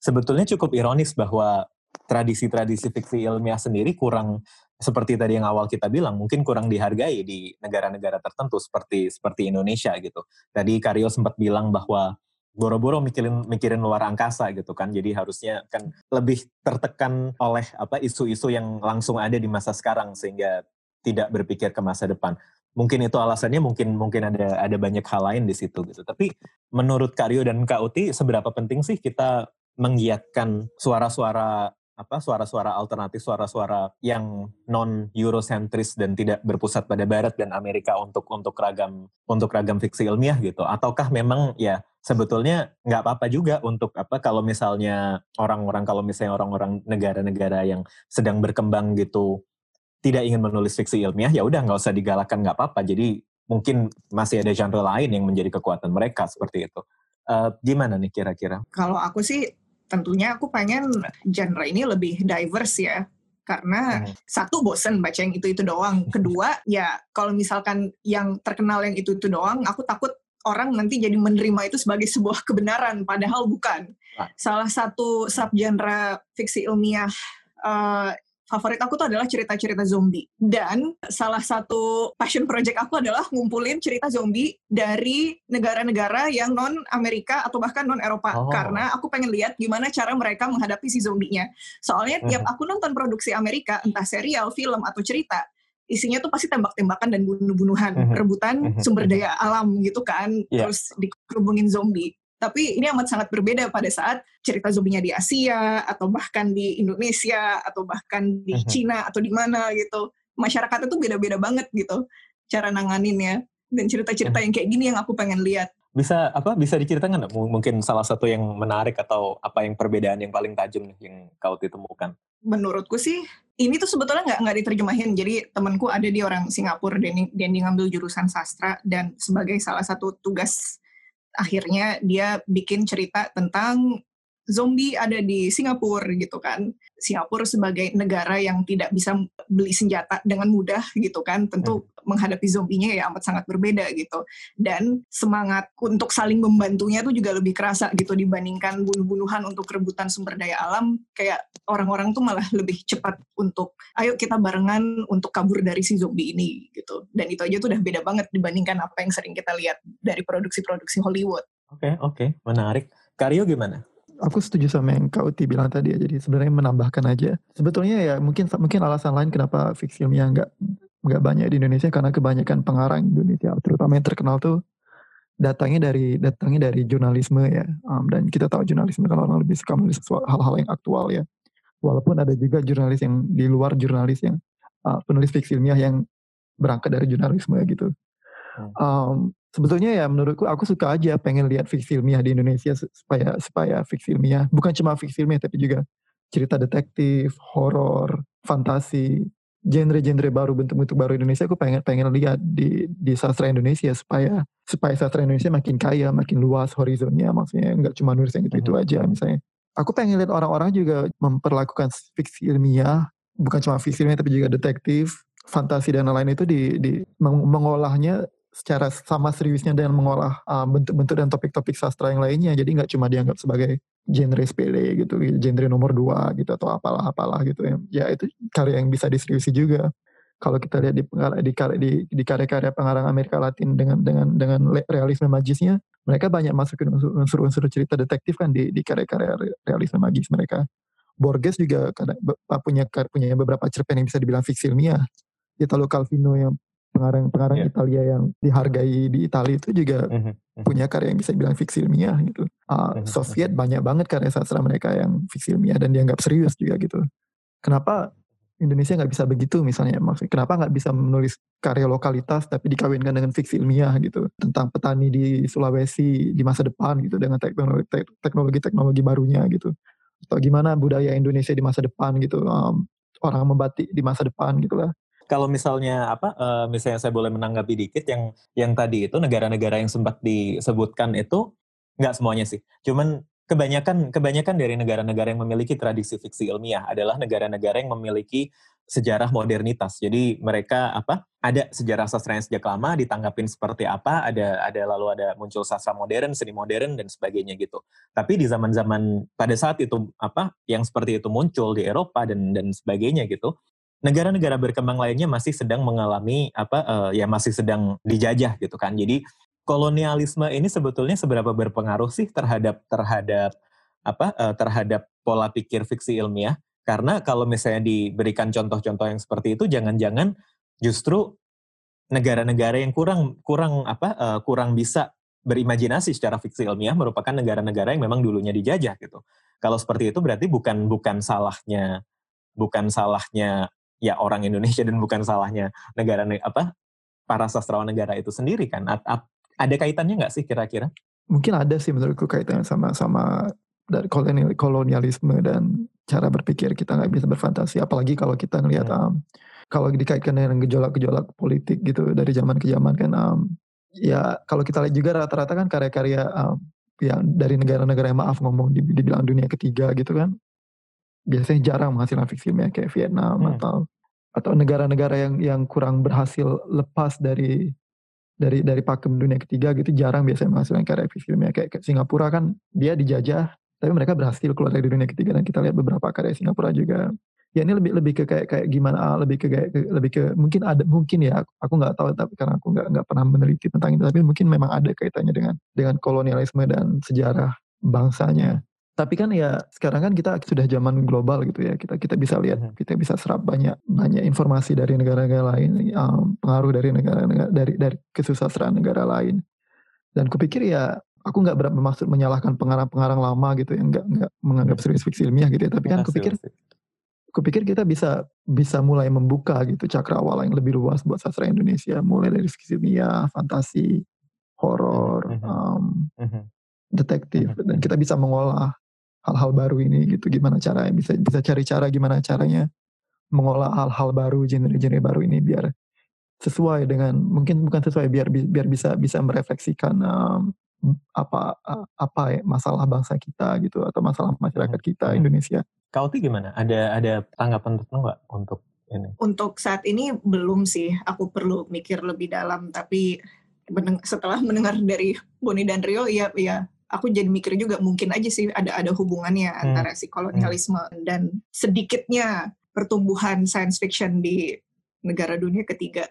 sebetulnya cukup ironis bahwa tradisi-tradisi fiksi ilmiah sendiri kurang seperti tadi yang awal kita bilang mungkin kurang dihargai di negara-negara tertentu seperti seperti Indonesia gitu. Tadi Karyo sempat bilang bahwa boro-boro mikirin mikirin luar angkasa gitu kan. Jadi harusnya kan lebih tertekan oleh apa isu-isu yang langsung ada di masa sekarang sehingga tidak berpikir ke masa depan. Mungkin itu alasannya, mungkin mungkin ada ada banyak hal lain di situ gitu. Tapi menurut Karyo dan Kak Uti seberapa penting sih kita menggiatkan suara-suara apa suara-suara alternatif, suara-suara yang non Eurocentris dan tidak berpusat pada Barat dan Amerika untuk untuk ragam untuk ragam fiksi ilmiah gitu? Ataukah memang ya sebetulnya nggak apa-apa juga untuk apa kalau misalnya orang-orang kalau misalnya orang-orang negara-negara yang sedang berkembang gitu tidak ingin menulis fiksi ilmiah ya udah nggak usah digalakan nggak apa-apa. Jadi mungkin masih ada genre lain yang menjadi kekuatan mereka seperti itu. Uh, gimana nih kira-kira? Kalau aku sih tentunya aku pengen genre ini lebih diverse ya. Karena hmm. satu bosen baca yang itu itu doang. Kedua ya kalau misalkan yang terkenal yang itu itu doang aku takut orang nanti jadi menerima itu sebagai sebuah kebenaran padahal bukan. Salah satu subgenre fiksi ilmiah uh, favorit aku tuh adalah cerita-cerita zombie. Dan salah satu passion project aku adalah ngumpulin cerita zombie dari negara-negara yang non Amerika atau bahkan non Eropa. Oh. Karena aku pengen lihat gimana cara mereka menghadapi si zombinya. Soalnya tiap mhm. aku nonton produksi Amerika, entah serial, film, atau cerita, isinya tuh pasti tembak-tembakan dan bunuh-bunuhan, uh rebutan uh sumber daya alam gitu kan, yeah. terus dikerubungin zombie. Tapi ini amat sangat berbeda pada saat cerita zombinya di Asia atau bahkan di Indonesia atau bahkan di uh-huh. Cina atau di mana gitu. Masyarakat itu beda-beda banget gitu cara nanganinnya dan cerita-cerita uh-huh. yang kayak gini yang aku pengen lihat. Bisa apa bisa diceritakan nggak mungkin salah satu yang menarik atau apa yang perbedaan yang paling tajam nih yang kau ditemukan? Menurutku sih ini tuh sebetulnya nggak nggak diterjemahin. Jadi temanku ada di orang Singapura dan dia ngambil jurusan sastra dan sebagai salah satu tugas akhirnya dia bikin cerita tentang zombie ada di Singapura gitu kan. Singapura sebagai negara yang tidak bisa beli senjata dengan mudah gitu kan, tentu hmm. menghadapi zombinya ya amat sangat berbeda gitu. Dan semangat untuk saling membantunya tuh juga lebih kerasa gitu dibandingkan bunuh-bunuhan untuk rebutan sumber daya alam. Kayak orang-orang tuh malah lebih cepat untuk ayo kita barengan untuk kabur dari si zombie ini gitu. Dan itu aja tuh udah beda banget dibandingkan apa yang sering kita lihat dari produksi-produksi Hollywood. Oke, okay, oke, okay. menarik. Karyo gimana? Aku setuju sama yang Kak Uti bilang tadi ya. Jadi sebenarnya menambahkan aja. Sebetulnya ya mungkin mungkin alasan lain kenapa fiksi ilmiah nggak nggak banyak di Indonesia karena kebanyakan pengarang Indonesia, terutama yang terkenal tuh datangnya dari datangnya dari jurnalisme ya. Um, dan kita tahu jurnalisme kalau orang lebih suka menulis hal-hal yang aktual ya. Walaupun ada juga jurnalis yang di luar jurnalis yang uh, penulis fiksi ilmiah yang berangkat dari jurnalisme gitu. Um, sebetulnya ya menurutku aku suka aja pengen lihat fiksi ilmiah di Indonesia supaya supaya fiksi ilmiah. Bukan cuma fiksi ilmiah tapi juga cerita detektif, horor, fantasi, genre-genre baru bentuk-bentuk baru Indonesia. Aku pengen pengen lihat di di sastra Indonesia supaya supaya sastra Indonesia makin kaya, makin luas horizonnya. Maksudnya nggak cuma nulis yang itu-itu aja misalnya. Aku pengen lihat orang-orang juga memperlakukan fiksi ilmiah bukan cuma fiksi ilmiah tapi juga detektif, fantasi dan lain-lain itu di, di mengolahnya secara sama seriusnya dengan mengolah uh, bentuk-bentuk uh, dan topik-topik sastra yang lainnya. Jadi nggak cuma dianggap sebagai genre sepele gitu, genre nomor dua gitu atau apalah-apalah gitu ya. Ya itu karya yang bisa diseriusi juga. Kalau kita lihat di di di, di karya-karya pengarang Amerika Latin dengan dengan dengan realisme magisnya, mereka banyak masukin unsur-unsur cerita detektif kan di di karya-karya realisme magis mereka. Borges juga punya punya beberapa cerpen yang bisa dibilang fiksi ilmiah. Italo Calvino yang pengarang-pengarang yeah. Italia yang dihargai di Italia itu juga mm -hmm. punya karya yang bisa bilang fiksi ilmiah gitu. Uh, mm -hmm. Soviet banyak banget karya sastra mereka yang fiksi ilmiah dan dianggap serius juga gitu. Kenapa Indonesia nggak bisa begitu misalnya maksudnya kenapa nggak bisa menulis karya lokalitas tapi dikawinkan dengan fiksi ilmiah gitu tentang petani di Sulawesi di masa depan gitu dengan teknologi teknologi teknologi barunya gitu atau gimana budaya Indonesia di masa depan gitu um, orang membatik di masa depan gitu lah kalau misalnya apa uh, misalnya saya boleh menanggapi dikit yang yang tadi itu negara-negara yang sempat disebutkan itu nggak semuanya sih. Cuman kebanyakan kebanyakan dari negara-negara yang memiliki tradisi fiksi ilmiah adalah negara-negara yang memiliki sejarah modernitas. Jadi mereka apa? Ada sejarah sastra yang sejak lama ditanggapin seperti apa, ada ada lalu ada muncul sastra modern, seni modern dan sebagainya gitu. Tapi di zaman-zaman pada saat itu apa yang seperti itu muncul di Eropa dan dan sebagainya gitu, negara-negara berkembang lainnya masih sedang mengalami apa uh, ya masih sedang dijajah gitu kan. Jadi kolonialisme ini sebetulnya seberapa berpengaruh sih terhadap terhadap apa uh, terhadap pola pikir fiksi ilmiah? Karena kalau misalnya diberikan contoh-contoh yang seperti itu jangan-jangan justru negara-negara yang kurang kurang apa uh, kurang bisa berimajinasi secara fiksi ilmiah merupakan negara-negara yang memang dulunya dijajah gitu. Kalau seperti itu berarti bukan bukan salahnya bukan salahnya ya orang Indonesia dan bukan salahnya negara apa para sastrawan negara itu sendiri kan. Ada kaitannya nggak sih kira-kira? Mungkin ada sih menurutku kaitannya sama sama dari kolonialisme dan cara berpikir kita nggak bisa berfantasi. Apalagi kalau kita ngelihat hmm. um, kalau dikaitkan dengan gejolak-gejolak politik gitu dari zaman ke zaman kan um, ya kalau kita lihat juga rata-rata kan karya-karya um, yang dari negara-negara yang maaf ngomong dibilang dunia ketiga gitu kan biasanya jarang menghasilkan fiksi ilmiah kayak Vietnam Hmm. atau atau negara-negara yang yang kurang berhasil lepas dari dari dari pakem dunia ketiga gitu jarang biasanya menghasilkan karya fiksi ilmiah kayak, kayak Singapura kan dia dijajah tapi mereka berhasil keluar dari dunia ketiga dan kita lihat beberapa karya Singapura juga. Ya ini lebih lebih ke kayak kayak gimana ah, lebih ke kayak lebih ke mungkin ada mungkin ya aku- aku nggak tahu tapi karena aku nggak nggak pernah meneliti tentang itu tapi mungkin memang ada kaitannya dengan dengan kolonialisme dan sejarah bangsanya tapi kan ya sekarang kan kita sudah zaman global gitu ya kita kita bisa lihat Mhm. kita bisa serap banyak banyak informasi dari negara-negara lain um, pengaruh dari negara-negara dari dari kesusastraan negara lain dan kupikir ya aku nggak ber- bermaksud menyalahkan pengarang-pengarang lama gitu yang nggak nggak menganggap serius fiksi ilmiah gitu ya tapi kan kupikir sih. kupikir kita bisa bisa mulai membuka gitu cakrawala yang lebih luas buat sastra Indonesia mulai dari fiksi ilmiah fantasi horor Mhm. um, Mhm. detektif Mhm. dan kita bisa mengolah hal-hal baru ini gitu gimana caranya bisa bisa cari cara gimana caranya mengolah hal-hal baru genre-genre baru ini biar sesuai dengan mungkin bukan sesuai biar bi- biar bisa bisa merefleksikan um, apa apa ya, masalah bangsa kita gitu atau masalah masyarakat kita Mhm. Indonesia Kauti gimana? Ada ada tanggapan tertentu nggak untuk ini? Untuk saat ini belum sih, aku perlu mikir lebih dalam. Tapi meneng- setelah mendengar dari Boni dan Rio, ya, ya aku jadi mikir juga mungkin aja sih ada ada hubungannya Hmm. antara si kolonialisme dan sedikitnya pertumbuhan science fiction di negara dunia ketiga.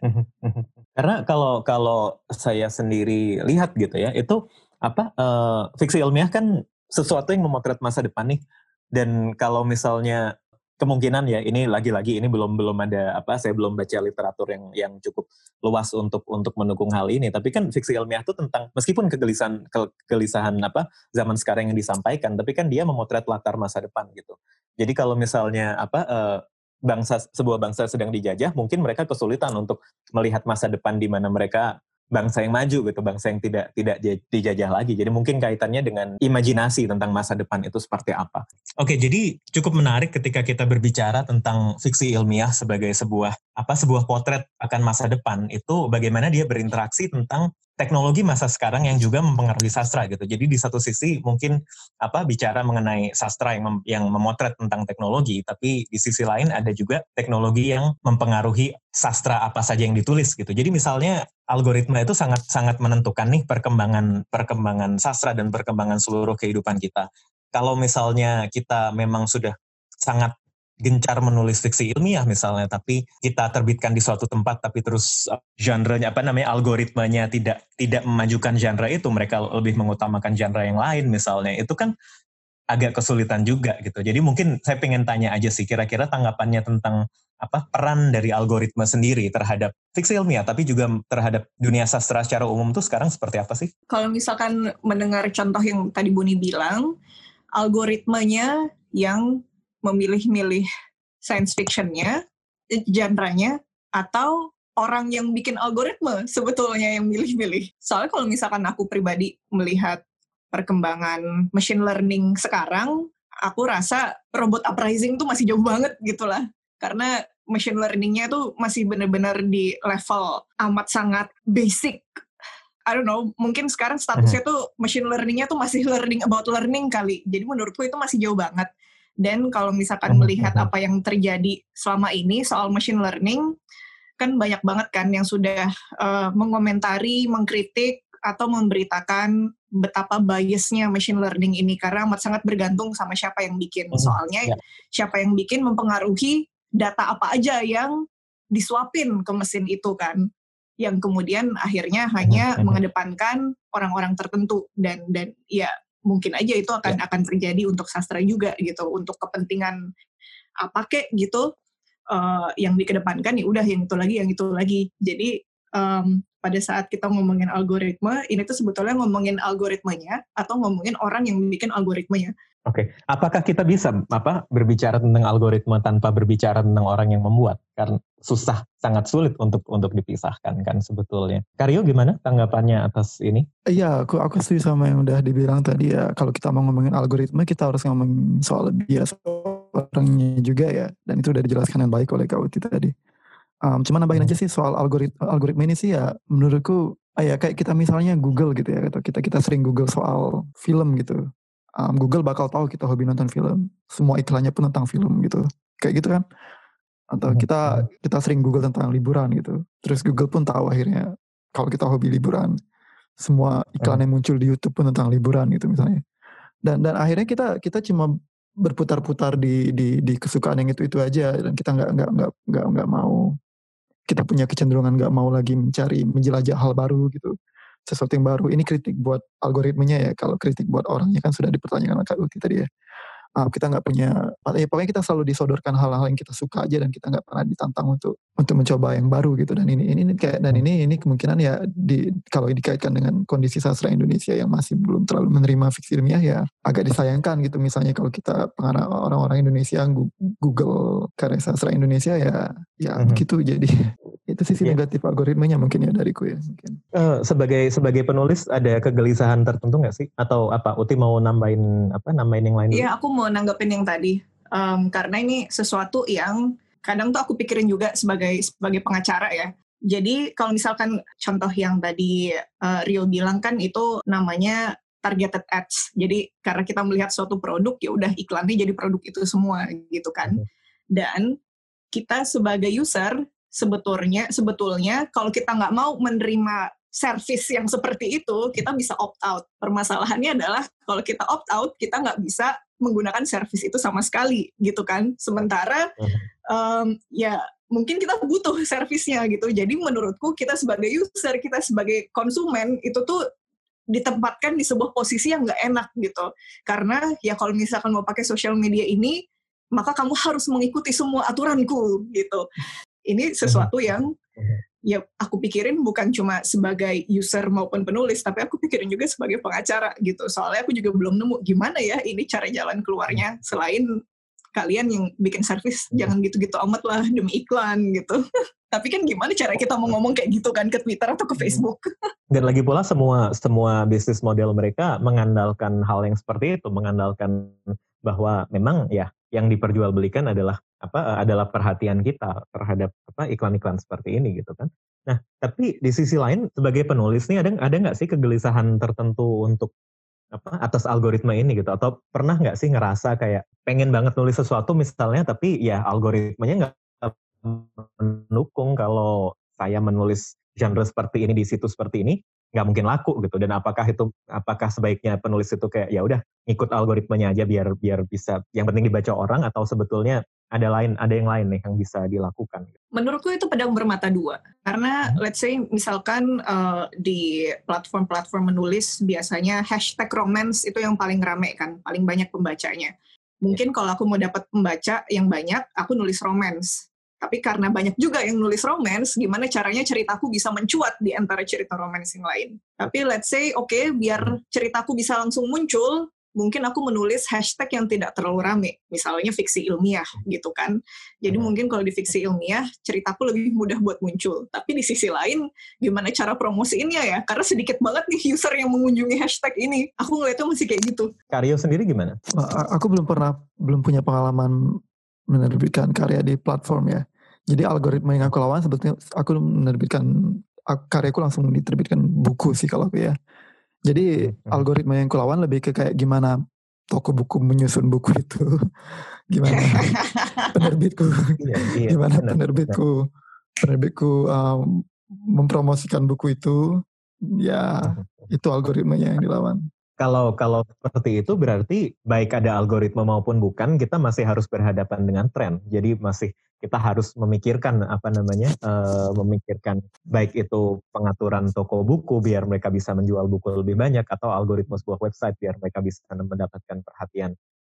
Karena kalau kalau saya sendiri lihat gitu ya, itu apa eh, fiksi ilmiah kan sesuatu yang memotret masa depan nih. Dan kalau misalnya kemungkinan ya ini lagi-lagi ini belum belum ada apa saya belum baca literatur yang yang cukup luas untuk untuk mendukung hal ini. Tapi kan fiksi ilmiah itu tentang meskipun kegelisahan kegelisahan apa zaman sekarang yang disampaikan tapi kan dia memotret latar masa depan gitu. Jadi kalau misalnya apa eh, bangsa sebuah bangsa sedang dijajah mungkin mereka kesulitan untuk melihat masa depan di mana mereka bangsa yang maju gitu bangsa yang tidak tidak di- dijajah lagi. Jadi mungkin kaitannya dengan imajinasi tentang masa depan itu seperti apa. Oke jadi cukup menarik ketika kita berbicara tentang fiksi ilmiah sebagai sebuah apa sebuah potret akan masa depan. Itu bagaimana dia berinteraksi tentang teknologi masa sekarang yang juga mempengaruhi sastra gitu. Jadi di satu sisi mungkin apa bicara mengenai sastra yang mem- yang memotret tentang teknologi tapi di sisi lain ada juga teknologi yang mempengaruhi sastra apa saja yang ditulis gitu. Jadi misalnya algoritma itu sangat sangat menentukan nih perkembangan perkembangan sastra dan perkembangan seluruh kehidupan kita. Kalau misalnya kita memang sudah sangat gencar menulis fiksi ilmiah misalnya tapi kita terbitkan di suatu tempat tapi terus uh, genre-nya apa namanya algoritmanya tidak tidak memajukan genre itu mereka lebih mengutamakan genre yang lain misalnya itu kan agak kesulitan juga gitu jadi mungkin saya pengen tanya aja sih kira-kira tanggapannya tentang apa peran dari algoritma sendiri terhadap fiksi ilmiah tapi juga terhadap dunia sastra secara umum tuh sekarang seperti apa sih? Kalau misalkan mendengar contoh yang tadi Buni bilang, algoritmanya yang memilih-milih science fictionnya, eh, genre-nya, atau orang yang bikin algoritma sebetulnya yang milih-milih. Soalnya kalau misalkan aku pribadi melihat perkembangan machine learning sekarang, aku rasa robot uprising tuh masih jauh banget gitu lah. Karena machine learning-nya tuh masih benar-benar di level amat sangat basic. I don't know, mungkin sekarang statusnya tuh machine learning-nya tuh masih learning about learning kali. Jadi menurutku itu masih jauh banget. Dan kalau misalkan melihat apa yang terjadi selama ini soal machine learning, kan banyak banget kan yang sudah eh, mengomentari, mengkritik, atau memberitakan betapa biasnya machine learning ini. Karena amat sangat bergantung sama siapa yang bikin. Mhm, Soalnya ya. siapa yang bikin mempengaruhi data apa aja yang disuapin ke mesin itu kan. Yang kemudian akhirnya hanya mengedepankan orang-orang tertentu. Dan dan ya mungkin aja itu akan akan terjadi untuk sastra juga gitu untuk kepentingan apa kek gitu eh, yang dikedepankan ya udah yang itu lagi yang itu lagi. Jadi em, pada saat kita ngomongin algoritma ini tuh sebetulnya ngomongin algoritmanya atau ngomongin orang yang bikin algoritmanya Oke, apakah kita bisa apa berbicara tentang algoritma tanpa berbicara tentang orang yang membuat? Karena susah, sangat sulit untuk untuk dipisahkan kan sebetulnya. Karyo gimana tanggapannya atas ini? Iya, aku aku setuju sama yang udah dibilang tadi ya. Kalau kita mau ngomongin algoritma, kita harus ngomongin soal bias orangnya juga ya. Dan itu udah dijelaskan dengan baik oleh Kak Uti tadi. Um, cuman nambahin Hmm. aja sih soal algoritma, algoritma ini sih ya menurutku ah ya kayak kita misalnya Google gitu ya atau kita kita sering Google soal film gitu um, Google bakal tahu kita hobi nonton film. Semua iklannya pun tentang film gitu. Kayak gitu kan? Atau Hmm, kita hmm. kita sering Google tentang liburan gitu. Terus Google pun tahu akhirnya kalau kita hobi liburan. Semua iklan yang muncul di YouTube pun tentang liburan gitu misalnya. Dan dan akhirnya kita kita cuma berputar-putar di di di kesukaan yang itu itu aja dan kita nggak nggak nggak nggak nggak mau kita punya kecenderungan nggak mau lagi mencari menjelajah hal baru gitu sesuatu yang baru. Ini kritik buat algoritmenya ya kalau kritik buat orangnya kan sudah dipertanyakan Kak Uti tadi ya. Ah, kita nggak punya ya pokoknya kita selalu disodorkan hal-hal yang kita suka aja dan kita nggak pernah ditantang untuk untuk mencoba yang baru gitu. Dan ini ini, ini kayak dan ini ini kemungkinan ya di kalau dikaitkan dengan kondisi sastra Indonesia yang masih belum terlalu menerima fiksi ilmiah ya agak disayangkan gitu. Misalnya kalau kita pengarang orang-orang Indonesia Google karya sastra Indonesia ya ya Mhm. begitu jadi itu sisi Ya. negatif algoritmanya mungkin ya dariku ya mungkin Eh, sebagai sebagai penulis ada kegelisahan tertentu nggak sih? Atau apa? Uti mau nambahin apa? Nambahin yang lain? Iya, aku mau nanggepin yang tadi. Em, karena ini sesuatu yang kadang tuh aku pikirin juga sebagai sebagai pengacara ya. Jadi kalau misalkan contoh yang tadi eh, Rio bilang kan itu namanya targeted ads. Jadi karena kita melihat suatu produk ya udah iklannya jadi produk itu semua gitu kan. Mhm. Dan kita sebagai user sebetulnya sebetulnya kalau kita nggak mau menerima service yang seperti itu kita bisa opt out. Permasalahannya adalah kalau kita opt out kita nggak bisa menggunakan service itu sama sekali gitu kan. Sementara em, ya mungkin kita butuh servisnya gitu. Jadi menurutku kita sebagai user, kita sebagai konsumen itu tuh ditempatkan di sebuah posisi yang nggak enak gitu. Karena ya kalau misalkan mau pakai sosial media ini, maka kamu harus mengikuti semua aturanku gitu. Ini sesuatu yang Mhm. ya aku pikirin bukan cuma sebagai user maupun penulis, tapi aku pikirin juga sebagai pengacara gitu. Soalnya aku juga belum nemu gimana ya ini cara jalan keluarnya selain kalian yang bikin service jangan gitu-gitu amat lah demi iklan gitu. Tapi kan gimana cara kita mau ngomong kayak gitu kan ke Twitter atau ke Facebook? Dan lagi pula semua semua bisnis model mereka mengandalkan hal yang seperti itu, mengandalkan bahwa memang ya yang diperjualbelikan adalah apa eh, adalah perhatian kita terhadap apa iklan-iklan seperti ini gitu kan. Nah, tapi di sisi lain sebagai penulis nih ada ada nggak sih kegelisahan tertentu untuk apa atas algoritma ini gitu atau pernah nggak sih ngerasa kayak pengen banget nulis sesuatu misalnya tapi ya algoritmanya nggak mendukung kalau saya menulis genre seperti ini di situs seperti ini nggak mungkin laku gitu dan apakah itu apakah sebaiknya penulis itu kayak ya udah ngikut algoritmanya aja biar biar bisa yang penting dibaca orang atau sebetulnya ada lain ada yang lain nih yang bisa dilakukan Menurutku itu pedang bermata dua. Karena let's say misalkan uh, di platform-platform menulis biasanya hashtag romance itu yang paling rame kan, paling banyak pembacanya. Mungkin kalau aku mau dapat pembaca yang banyak, aku nulis romance. Tapi karena banyak juga yang nulis romance, gimana caranya ceritaku bisa mencuat di antara cerita romance yang lain. Tapi let's say, oke, biar ceritaku bisa langsung muncul, mungkin aku menulis hashtag yang tidak terlalu rame, misalnya fiksi ilmiah gitu kan. Jadi Hmm. mungkin kalau di fiksi ilmiah, ceritaku lebih mudah buat muncul. Tapi di sisi lain, gimana cara promosiinnya ya? Karena sedikit banget nih user yang mengunjungi hashtag ini. Aku ngeliatnya masih kayak gitu. Karyo sendiri gimana A- Aku belum pernah belum punya pengalaman menerbitkan karya di platform ya. Jadi algoritma yang aku lawan sebetulnya aku menerbitkan ak- karyaku langsung diterbitkan buku sih kalau aku ya. Jadi algoritma yang aku lawan lebih ke kayak gimana toko buku menyusun buku itu, gimana penerbitku, iya, iya, gimana penerbitku penerbitku um, mempromosikan buku itu, ya itu algoritmanya yang dilawan. Kalau kalau seperti itu berarti baik ada algoritma maupun bukan kita masih harus berhadapan dengan tren. Jadi masih kita harus memikirkan apa namanya eh, memikirkan baik itu pengaturan toko buku biar mereka bisa menjual buku lebih banyak atau algoritma sebuah website biar mereka bisa mendapatkan perhatian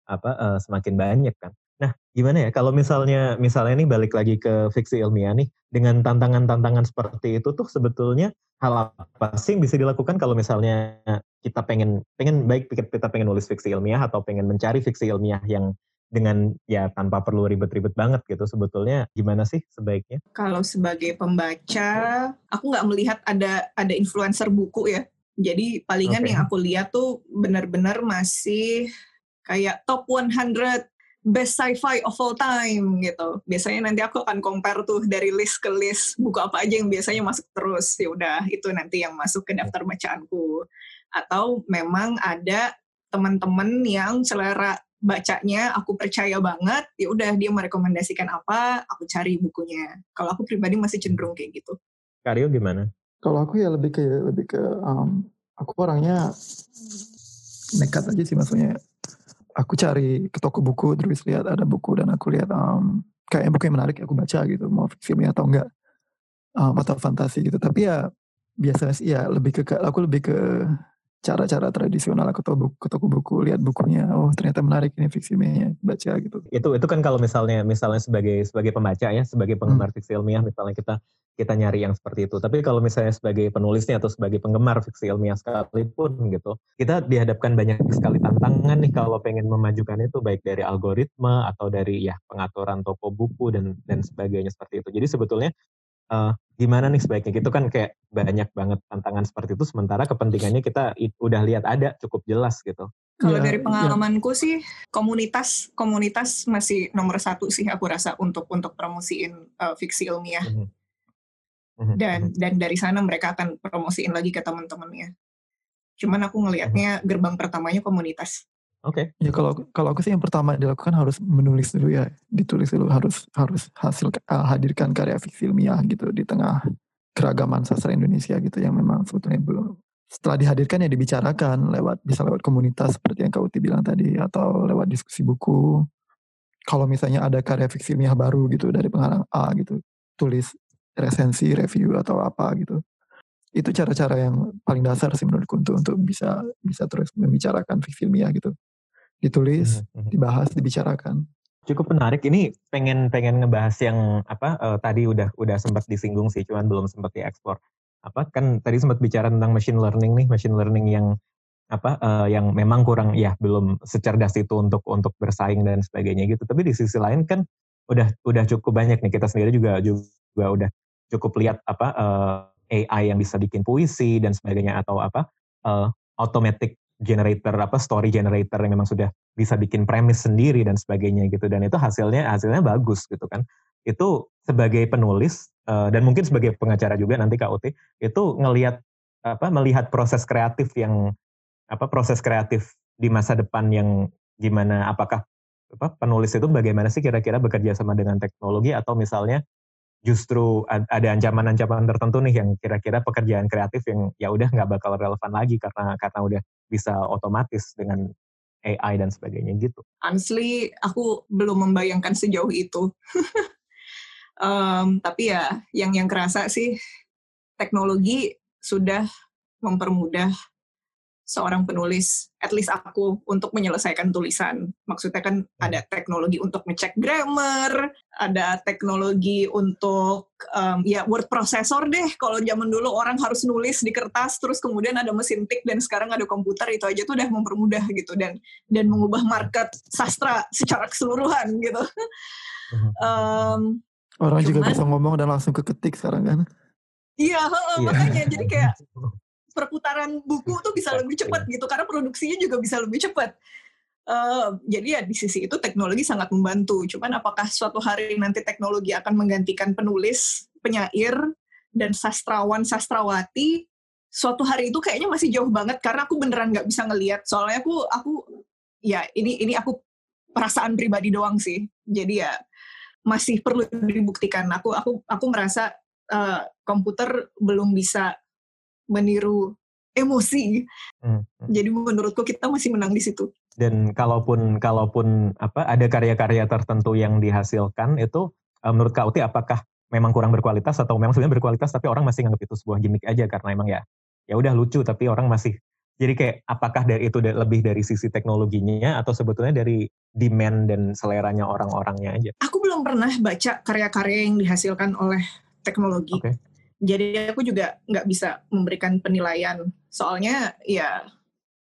apa eh, semakin banyak kan. Nah, gimana ya kalau misalnya misalnya nih balik lagi ke fiksi ilmiah nih dengan tantangan-tantangan seperti itu tuh sebetulnya hal apa sih yang bisa dilakukan kalau misalnya kita pengen pengen baik kita pengen nulis fiksi ilmiah atau pengen mencari fiksi ilmiah yang dengan ya tanpa perlu ribet-ribet banget gitu sebetulnya gimana sih sebaiknya? Kalau sebagai pembaca, aku nggak melihat ada ada influencer buku ya. Jadi palingan Oke. yang aku lihat tuh benar-benar masih kayak top 100 best sci-fi of all time gitu. Biasanya nanti aku akan compare tuh dari list ke list buku apa aja yang biasanya masuk terus. Ya udah itu nanti yang masuk ke daftar bacaanku. Atau memang ada teman-teman yang selera bacanya aku percaya banget ya udah dia merekomendasikan apa aku cari bukunya kalau aku pribadi masih cenderung kayak gitu Karyo gimana kalau aku ya lebih ke lebih ke um, aku orangnya nekat aja sih maksudnya aku cari ke toko buku terus lihat ada buku dan aku lihat um, kayak buku yang menarik aku baca gitu mau filmnya atau enggak um, atau fantasi gitu. Tapi ya biasanya sih ya lebih ke aku lebih ke cara-cara tradisional aku toko buku, ke toko buku lihat bukunya oh ternyata menarik ini fiksi ilmiahnya baca gitu. Itu itu kan kalau misalnya misalnya sebagai sebagai pembaca ya sebagai penggemar hmm. fiksi ilmiah misalnya kita kita nyari yang seperti itu. Tapi kalau misalnya sebagai penulisnya atau sebagai penggemar fiksi ilmiah sekalipun gitu kita dihadapkan banyak sekali tantangan nih kalau pengen memajukan itu baik dari algoritma atau dari ya pengaturan toko buku dan dan sebagainya seperti itu. Jadi sebetulnya uh, gimana nih sebaiknya gitu kan kayak banyak banget tantangan seperti itu sementara kepentingannya kita udah lihat ada cukup jelas gitu. Kalau ya, dari ya. pengalamanku ya. sih komunitas komunitas masih nomor satu sih aku rasa untuk untuk promosiin uh, fiksi ilmiah. Mm -hmm. Dan mm -hmm. dan dari sana mereka akan promosiin lagi ke teman-temannya. Cuman aku ngelihatnya gerbang pertamanya komunitas. Oke. Okay. Ya kalau kalau aku sih yang pertama dilakukan harus menulis dulu ya, ditulis dulu harus harus hasil uh, hadirkan karya fiksi ilmiah gitu di tengah keragaman sastra Indonesia gitu yang memang sebetulnya belum setelah dihadirkan ya dibicarakan lewat bisa lewat komunitas seperti yang Kak Uti bilang tadi atau lewat diskusi buku. Kalau misalnya ada karya fiksi ilmiah baru gitu dari pengarang A gitu, tulis resensi, review atau apa gitu. Itu cara-cara yang paling dasar sih menurutku untuk untuk bisa bisa terus membicarakan fiksi ilmiah gitu ditulis, hmm, hmm. dibahas, dibicarakan. Cukup menarik. Ini pengen pengen ngebahas yang apa uh, tadi udah udah sempat disinggung sih, cuman belum sempat diekspor. Apa kan tadi sempat bicara tentang machine learning nih, machine learning yang apa uh, yang memang kurang ya belum secerdas itu untuk untuk bersaing dan sebagainya gitu. Tapi di sisi lain kan udah udah cukup banyak nih kita sendiri juga juga udah cukup lihat apa uh, eh, AI yang bisa bikin puisi dan sebagainya atau apa uh, automatic generator apa story generator yang memang sudah bisa bikin premis sendiri dan sebagainya gitu. Dan itu hasilnya hasilnya bagus gitu kan. Itu sebagai penulis uh, dan mungkin sebagai pengacara juga nanti KUT itu ngelihat apa melihat proses kreatif yang apa proses kreatif di masa depan yang gimana apakah apa penulis itu bagaimana sih kira-kira bekerja sama dengan teknologi atau misalnya justru ada ancaman-ancaman tertentu nih yang kira-kira pekerjaan kreatif yang ya udah nggak bakal relevan lagi karena karena udah bisa otomatis dengan AI dan sebagainya gitu. Honestly, aku belum membayangkan sejauh itu. um, tapi ya, yang yang kerasa sih teknologi sudah mempermudah seorang penulis, at least aku, untuk menyelesaikan tulisan. Maksudnya kan hmm. ada teknologi untuk ngecek grammar, ada teknologi untuk um, ya word processor deh. Kalau zaman dulu orang harus nulis di kertas, terus kemudian ada mesin tik dan sekarang ada komputer itu aja tuh udah mempermudah gitu dan dan mengubah market sastra secara keseluruhan gitu. um, orang cuman, juga bisa ngomong dan langsung keketik sekarang kan? Iya, yeah. makanya jadi kayak perputaran buku tuh bisa lebih cepat gitu karena produksinya juga bisa lebih cepat. Uh, jadi ya di sisi itu teknologi sangat membantu. Cuman apakah suatu hari nanti teknologi akan menggantikan penulis, penyair, dan sastrawan sastrawati? Suatu hari itu kayaknya masih jauh banget karena aku beneran nggak bisa ngelihat. Soalnya aku aku ya ini ini aku perasaan pribadi doang sih. Jadi ya masih perlu dibuktikan. Aku aku aku merasa uh, komputer belum bisa meniru emosi. Hmm, hmm. Jadi menurutku kita masih menang di situ. Dan kalaupun kalaupun apa ada karya-karya tertentu yang dihasilkan itu uh, menurut Kak Uti apakah memang kurang berkualitas atau memang sebenarnya berkualitas tapi orang masih nganggap itu sebuah gimmick aja karena emang ya ya udah lucu tapi orang masih jadi kayak apakah dari itu lebih dari sisi teknologinya atau sebetulnya dari demand dan seleranya orang-orangnya aja? Aku belum pernah baca karya-karya yang dihasilkan oleh teknologi. Okay jadi aku juga nggak bisa memberikan penilaian. Soalnya ya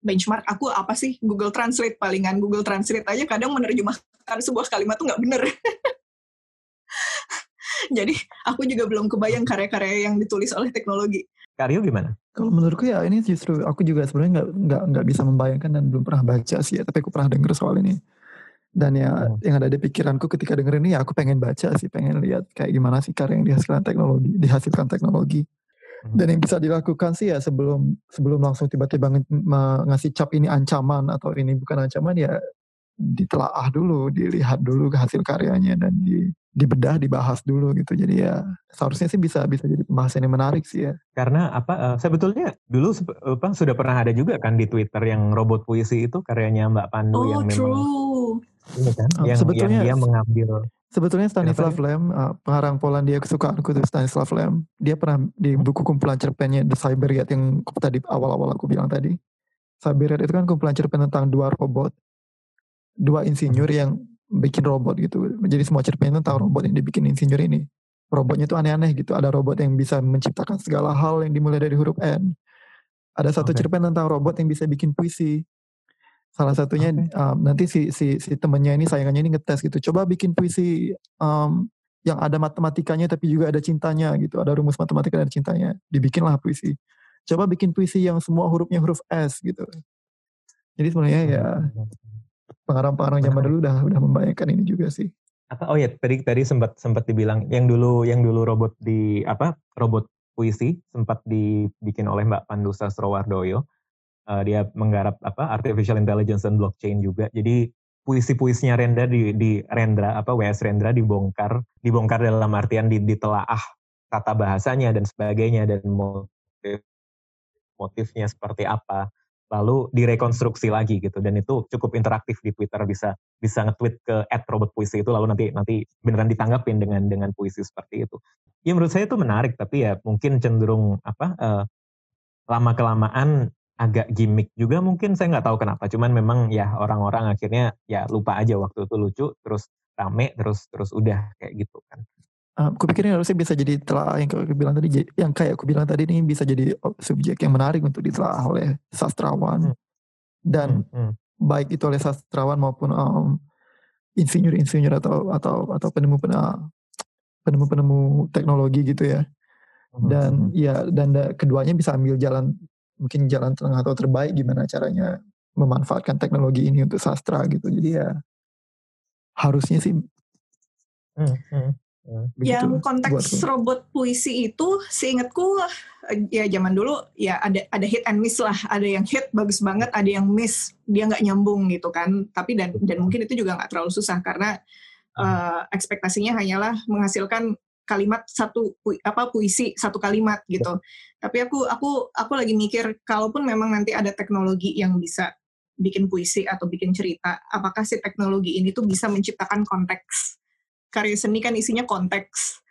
benchmark aku apa sih? Google Translate palingan. Google Translate aja kadang menerjemahkan sebuah kalimat tuh nggak bener. Jadi aku juga belum kebayang karya-karya yang ditulis oleh teknologi. Karyo gimana? Kalau menurutku ya ini justru aku juga sebenarnya nggak nggak nggak bisa membayangkan dan belum pernah baca sih ya tapi aku pernah dengar soal ini dan ya hmm. yang ada di pikiranku ketika denger ini ya aku pengen baca sih pengen lihat kayak gimana sih karya yang dihasilkan teknologi dihasilkan teknologi Dan yang bisa dilakukan sih ya sebelum sebelum langsung tiba-tiba ngasih cap ini ancaman atau ini bukan ancaman ya ditelaah dulu, dilihat dulu hasil karyanya dan di, dibedah, dibahas dulu gitu. Jadi ya seharusnya sih bisa bisa jadi pembahasan yang menarik sih ya. Karena apa? Uh, sebetulnya dulu apa sudah pernah ada juga kan di Twitter yang robot puisi itu karyanya Mbak Pandu oh, yang true. Ini kan, uh, yang, sebetulnya, yang dia mengambil Sebetulnya Stanislav Lem, uh, pengarang Polandia kesukaanku itu Stanislav Lem, dia pernah di buku kumpulan cerpennya The Cyberiad yang tadi awal-awal aku bilang tadi. Cyberiad itu kan kumpulan cerpen tentang dua robot dua insinyur yang bikin robot gitu. Jadi semua cerpen tentang robot yang dibikin insinyur ini. Robotnya itu aneh-aneh gitu. Ada robot yang bisa menciptakan segala hal yang dimulai dari huruf N. Ada satu okay. cerpen tentang robot yang bisa bikin puisi. Salah satunya okay. um, nanti si si si temennya ini sayangannya ini ngetes gitu. Coba bikin puisi um, yang ada matematikanya tapi juga ada cintanya gitu. Ada rumus matematika dan cintanya. Dibikinlah puisi. Coba bikin puisi yang semua hurufnya huruf S gitu. Jadi sebenarnya ya pengarang-pengarang zaman dulu udah udah membayangkan ini juga sih. Apa oh ya tadi tadi sempat sempat dibilang yang dulu yang dulu robot di apa robot puisi sempat dibikin oleh Mbak Pandu Sastrowardoyo. Uh, dia menggarap apa artificial intelligence dan blockchain juga. Jadi puisi-puisinya Rendra di, di Rendra apa WS Rendra dibongkar dibongkar dalam artian di, ditelaah kata bahasanya dan sebagainya dan motif motifnya seperti apa lalu direkonstruksi lagi gitu dan itu cukup interaktif di Twitter bisa bisa nge-tweet ke @robotpuisi itu lalu nanti nanti beneran ditanggapin dengan dengan puisi seperti itu. Ya menurut saya itu menarik tapi ya mungkin cenderung apa uh, lama kelamaan agak gimmick juga mungkin saya nggak tahu kenapa cuman memang ya orang-orang akhirnya ya lupa aja waktu itu lucu terus rame terus terus udah kayak gitu kan Uh, aku pikir ini harusnya bisa jadi telah yang aku bilang tadi, yang kayak aku bilang tadi ini bisa jadi subjek yang menarik untuk ditelaah oleh sastrawan hmm. dan hmm, hmm. baik itu oleh sastrawan maupun um, insinyur-insinyur atau atau atau penemu penemu penemu teknologi gitu ya. Hmm. Dan hmm. ya dan da, keduanya bisa ambil jalan mungkin jalan tengah atau terbaik gimana caranya memanfaatkan teknologi ini untuk sastra gitu. Jadi ya harusnya sih hmm. Hmm Begitu yang konteks robot puisi itu seingatku ya zaman dulu ya ada ada hit and miss lah. Ada yang hit bagus banget ada yang miss. Dia nggak nyambung gitu kan. Tapi dan dan mungkin itu juga nggak terlalu susah karena uh, ekspektasinya hanyalah menghasilkan kalimat satu apa puisi satu kalimat gitu tapi aku aku aku lagi mikir kalaupun memang nanti ada teknologi yang bisa bikin puisi atau bikin cerita apakah si teknologi ini tuh bisa menciptakan konteks karya seni kan isinya konteks.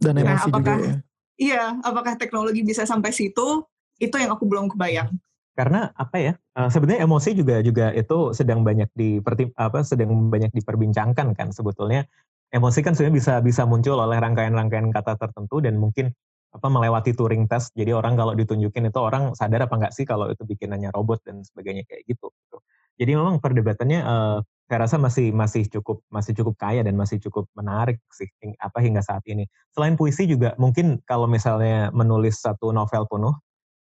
Dan nah, emosi apakah, juga ya. Iya, apakah teknologi bisa sampai situ? Itu yang aku belum kebayang. Karena apa ya? Uh, sebenarnya emosi juga juga itu sedang banyak di apa sedang banyak diperbincangkan kan sebetulnya. Emosi kan sebenarnya bisa bisa muncul oleh rangkaian-rangkaian kata tertentu dan mungkin apa melewati Turing test. Jadi orang kalau ditunjukin itu orang sadar apa enggak sih kalau itu bikinannya robot dan sebagainya kayak gitu. gitu. Jadi memang perdebatannya uh, saya rasa masih masih cukup masih cukup kaya dan masih cukup menarik sih apa hingga saat ini. Selain puisi juga mungkin kalau misalnya menulis satu novel penuh,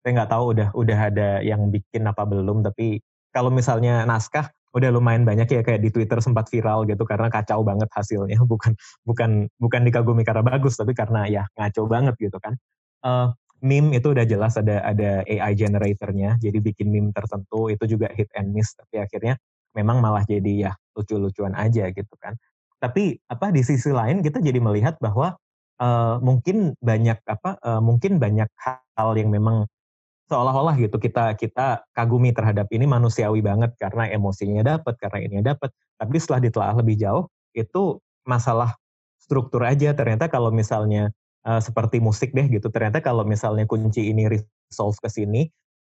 saya nggak tahu udah udah ada yang bikin apa belum, tapi kalau misalnya naskah udah lumayan banyak ya kayak di Twitter sempat viral gitu karena kacau banget hasilnya bukan bukan bukan dikagumi karena bagus tapi karena ya ngaco banget gitu kan. Uh, meme itu udah jelas ada ada AI generatornya jadi bikin meme tertentu itu juga hit and miss tapi akhirnya memang malah jadi ya lucu-lucuan aja gitu kan. Tapi apa di sisi lain kita jadi melihat bahwa uh, mungkin banyak apa uh, mungkin banyak hal yang memang seolah-olah gitu kita kita kagumi terhadap ini manusiawi banget karena emosinya dapat karena ini dapat. Tapi setelah ditelaah lebih jauh itu masalah struktur aja ternyata kalau misalnya uh, seperti musik deh gitu ternyata kalau misalnya kunci ini resolve ke sini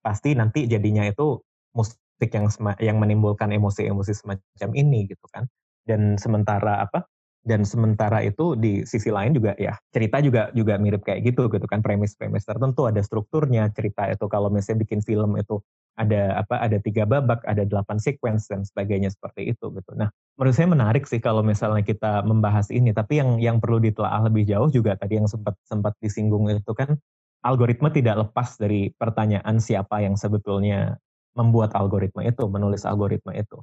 pasti nanti jadinya itu musik yang yang menimbulkan emosi-emosi semacam ini gitu kan. Dan sementara apa? Dan sementara itu di sisi lain juga ya cerita juga juga mirip kayak gitu gitu kan premis-premis tertentu ada strukturnya cerita itu kalau misalnya bikin film itu ada apa ada tiga babak ada delapan sequence dan sebagainya seperti itu gitu. Nah menurut saya menarik sih kalau misalnya kita membahas ini tapi yang yang perlu ditelaah lebih jauh juga tadi yang sempat sempat disinggung itu kan algoritma tidak lepas dari pertanyaan siapa yang sebetulnya membuat algoritma itu, menulis algoritma itu.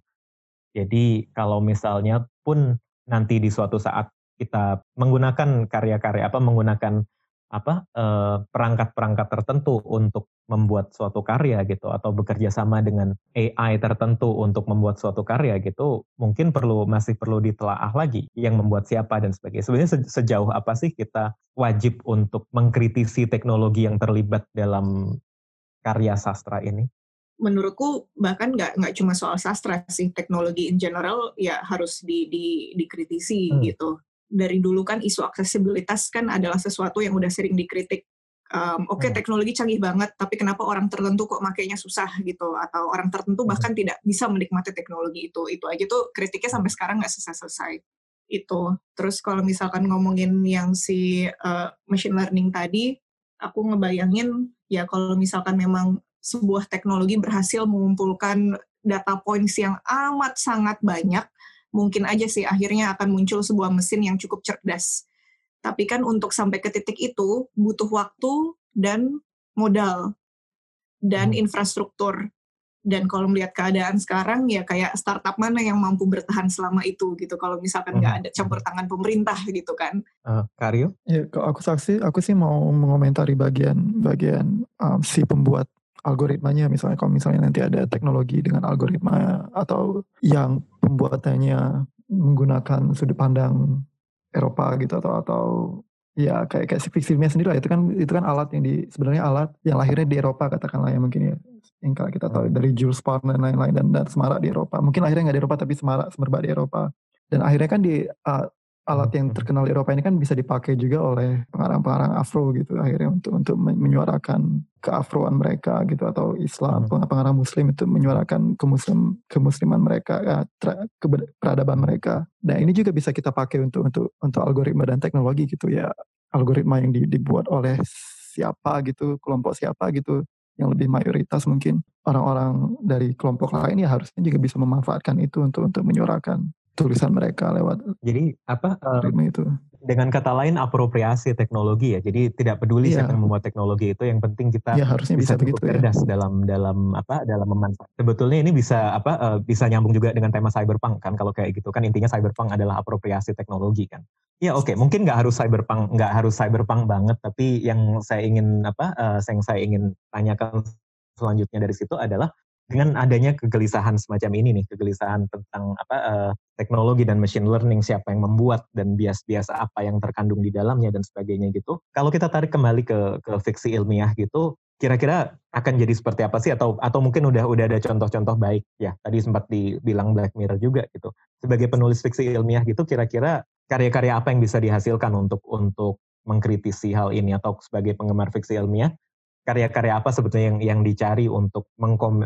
Jadi kalau misalnya pun nanti di suatu saat kita menggunakan karya-karya apa menggunakan apa eh, perangkat-perangkat tertentu untuk membuat suatu karya gitu atau bekerja sama dengan AI tertentu untuk membuat suatu karya gitu mungkin perlu masih perlu ditelaah lagi yang membuat siapa dan sebagainya. Sebenarnya sejauh apa sih kita wajib untuk mengkritisi teknologi yang terlibat dalam karya sastra ini menurutku bahkan nggak nggak cuma soal sastra sih teknologi in general ya harus di, di dikritisi hmm. gitu dari dulu kan isu aksesibilitas kan adalah sesuatu yang udah sering dikritik um, oke okay, hmm. teknologi canggih banget tapi kenapa orang tertentu kok makainya susah gitu atau orang tertentu hmm. bahkan hmm. tidak bisa menikmati teknologi itu itu aja tuh kritiknya sampai sekarang nggak selesai selesai itu terus kalau misalkan ngomongin yang si uh, machine learning tadi aku ngebayangin ya kalau misalkan memang sebuah teknologi berhasil mengumpulkan data points yang amat sangat banyak, mungkin aja sih akhirnya akan muncul sebuah mesin yang cukup cerdas. Tapi kan untuk sampai ke titik itu butuh waktu dan modal dan hmm. infrastruktur. Dan kalau melihat keadaan sekarang ya kayak startup mana yang mampu bertahan selama itu gitu. Kalau misalkan nggak hmm. ada campur tangan pemerintah gitu kan. Uh, Karyo? Ya, kalau aku saksi, aku sih mau mengomentari bagian bagian um, si pembuat algoritmanya. Misalnya kalau misalnya nanti ada teknologi dengan algoritma atau yang pembuatannya menggunakan sudut pandang Eropa gitu atau atau ya kayak kayak filmnya sendiri lah itu kan itu kan alat yang di sebenarnya alat yang lahirnya di Eropa katakanlah ya mungkin ya. Yang kalau kita tahu dari Jules Verne dan lain-lain dan, dan Semarak di Eropa. Mungkin akhirnya nggak di Eropa tapi Semarak Semerbak di Eropa. Dan akhirnya kan di uh, alat yang terkenal di Eropa ini kan bisa dipakai juga oleh pengarang-pengarang Afro gitu akhirnya untuk untuk menyuarakan keafroan mereka gitu atau Islam hmm. pengarang Muslim itu menyuarakan kemuslim kemusliman mereka ya, ke peradaban mereka. Nah ini juga bisa kita pakai untuk untuk untuk algoritma dan teknologi gitu ya algoritma yang dibuat oleh siapa gitu kelompok siapa gitu yang lebih mayoritas mungkin orang-orang dari kelompok lain ya harusnya juga bisa memanfaatkan itu untuk untuk menyuarakan tulisan mereka lewat jadi apa uh, itu. dengan kata lain apropriasi teknologi ya. Jadi tidak peduli yeah. siapa yang membuat teknologi itu yang penting kita yeah, harusnya bisa, bisa begitu cerdas ya. dalam dalam apa dalam memanfaatkan sebetulnya ini bisa apa uh, bisa nyambung juga dengan tema cyberpunk kan kalau kayak gitu kan. Intinya cyberpunk adalah apropriasi teknologi kan. Ya oke okay, mungkin nggak harus cyberpunk nggak harus cyberpunk banget tapi yang saya ingin apa uh, yang saya ingin tanyakan selanjutnya dari situ adalah dengan adanya kegelisahan semacam ini nih, kegelisahan tentang apa uh, teknologi dan machine learning, siapa yang membuat dan bias-bias apa yang terkandung di dalamnya dan sebagainya gitu. Kalau kita tarik kembali ke ke fiksi ilmiah gitu, kira-kira akan jadi seperti apa sih atau atau mungkin udah udah ada contoh-contoh baik ya. Tadi sempat dibilang Black Mirror juga gitu. Sebagai penulis fiksi ilmiah gitu, kira-kira karya-karya apa yang bisa dihasilkan untuk untuk mengkritisi hal ini atau sebagai penggemar fiksi ilmiah karya-karya apa sebetulnya yang yang dicari untuk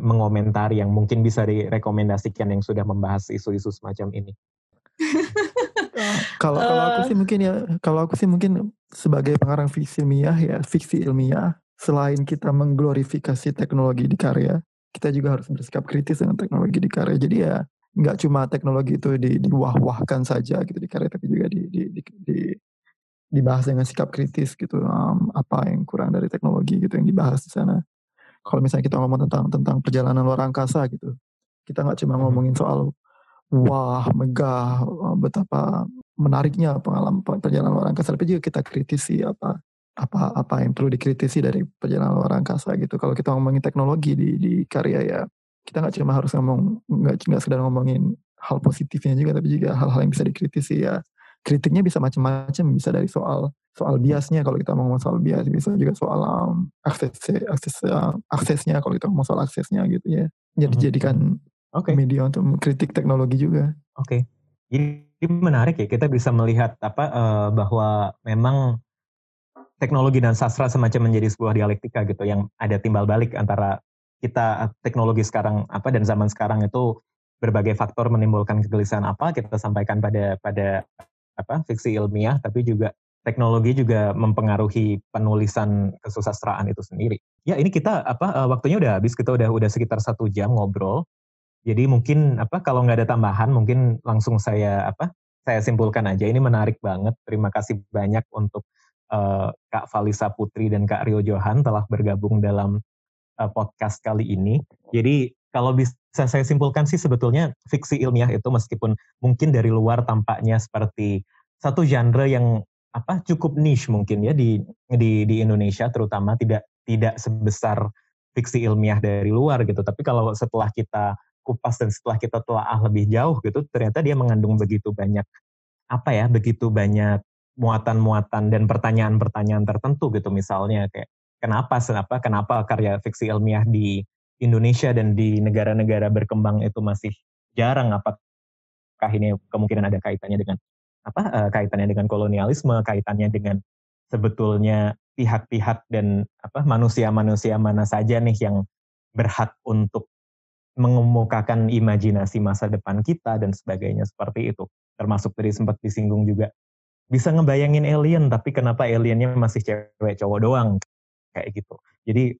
mengomentari yang mungkin bisa direkomendasikan yang sudah membahas isu-isu semacam ini? kalau kalau aku sih mungkin ya kalau aku sih mungkin sebagai pengarang fiksi ilmiah ya fiksi ilmiah selain kita mengglorifikasi teknologi di karya kita juga harus bersikap kritis dengan teknologi di karya jadi ya nggak cuma teknologi itu di, diwah-wahkan saja gitu di karya tapi juga di, di, di, di dibahas dengan sikap kritis gitu um, apa yang kurang dari teknologi gitu yang dibahas di sana? Kalau misalnya kita ngomong tentang tentang perjalanan luar angkasa gitu kita nggak cuma hmm. ngomongin soal wah megah uh, betapa menariknya pengalaman perjalanan luar angkasa tapi juga kita kritisi apa apa apa yang perlu dikritisi dari perjalanan luar angkasa gitu. Kalau kita ngomongin teknologi di di karya ya kita nggak cuma harus ngomong nggak nggak sekedar ngomongin hal positifnya juga tapi juga hal-hal yang bisa dikritisi ya kritiknya bisa macam-macam bisa dari soal soal biasnya kalau kita ngomong soal bias bisa juga soal um, akses akses uh, aksesnya kalau kita ngomong soal aksesnya gitu ya jadi mm-hmm. jadikan okay. media untuk mengkritik teknologi juga oke okay. jadi menarik ya kita bisa melihat apa uh, bahwa memang teknologi dan sastra semacam menjadi sebuah dialektika gitu yang ada timbal balik antara kita teknologi sekarang apa dan zaman sekarang itu berbagai faktor menimbulkan kegelisahan apa kita sampaikan pada pada apa fiksi ilmiah tapi juga teknologi juga mempengaruhi penulisan kesusastraan itu sendiri. Ya ini kita apa uh, waktunya udah habis kita udah udah sekitar satu jam ngobrol. Jadi mungkin apa kalau nggak ada tambahan mungkin langsung saya apa saya simpulkan aja ini menarik banget. Terima kasih banyak untuk uh, Kak Valisa Putri dan Kak Rio Johan telah bergabung dalam uh, podcast kali ini. Jadi kalau bisa saya simpulkan sih sebetulnya fiksi ilmiah itu meskipun mungkin dari luar tampaknya seperti satu genre yang apa cukup niche mungkin ya di di di Indonesia terutama tidak tidak sebesar fiksi ilmiah dari luar gitu. Tapi kalau setelah kita kupas dan setelah kita telah lebih jauh gitu, ternyata dia mengandung begitu banyak apa ya, begitu banyak muatan-muatan dan pertanyaan-pertanyaan tertentu gitu misalnya kayak kenapa kenapa kenapa karya fiksi ilmiah di Indonesia dan di negara-negara berkembang itu masih jarang apakah ini kemungkinan ada kaitannya dengan apa uh, kaitannya dengan kolonialisme, kaitannya dengan sebetulnya pihak-pihak dan apa manusia-manusia mana saja nih yang berhak untuk mengemukakan imajinasi masa depan kita dan sebagainya seperti itu. Termasuk tadi sempat disinggung juga bisa ngebayangin alien tapi kenapa aliennya masih cewek cowok doang kayak gitu. Jadi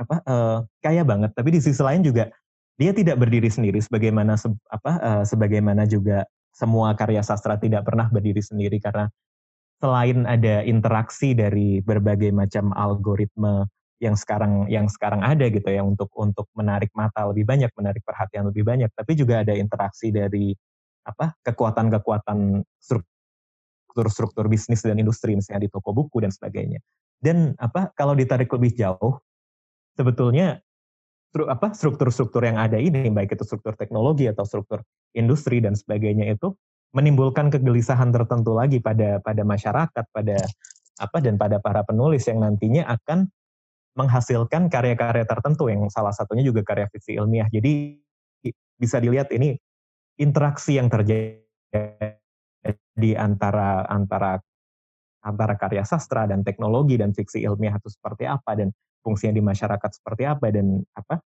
apa uh, kaya banget tapi di sisi lain juga dia tidak berdiri sendiri sebagaimana se, apa uh, sebagaimana juga semua karya sastra tidak pernah berdiri sendiri karena selain ada interaksi dari berbagai macam algoritma yang sekarang yang sekarang ada gitu ya untuk untuk menarik mata lebih banyak, menarik perhatian lebih banyak, tapi juga ada interaksi dari apa kekuatan-kekuatan struktur-struktur bisnis dan industri misalnya di toko buku dan sebagainya. Dan apa kalau ditarik lebih jauh sebetulnya apa struktur-struktur yang ada ini baik itu struktur teknologi atau struktur industri dan sebagainya itu menimbulkan kegelisahan tertentu lagi pada pada masyarakat pada apa dan pada para penulis yang nantinya akan menghasilkan karya-karya tertentu yang salah satunya juga karya fiksi ilmiah. Jadi bisa dilihat ini interaksi yang terjadi di antara antara antara karya sastra dan teknologi dan fiksi ilmiah itu seperti apa dan fungsinya di masyarakat seperti apa dan apa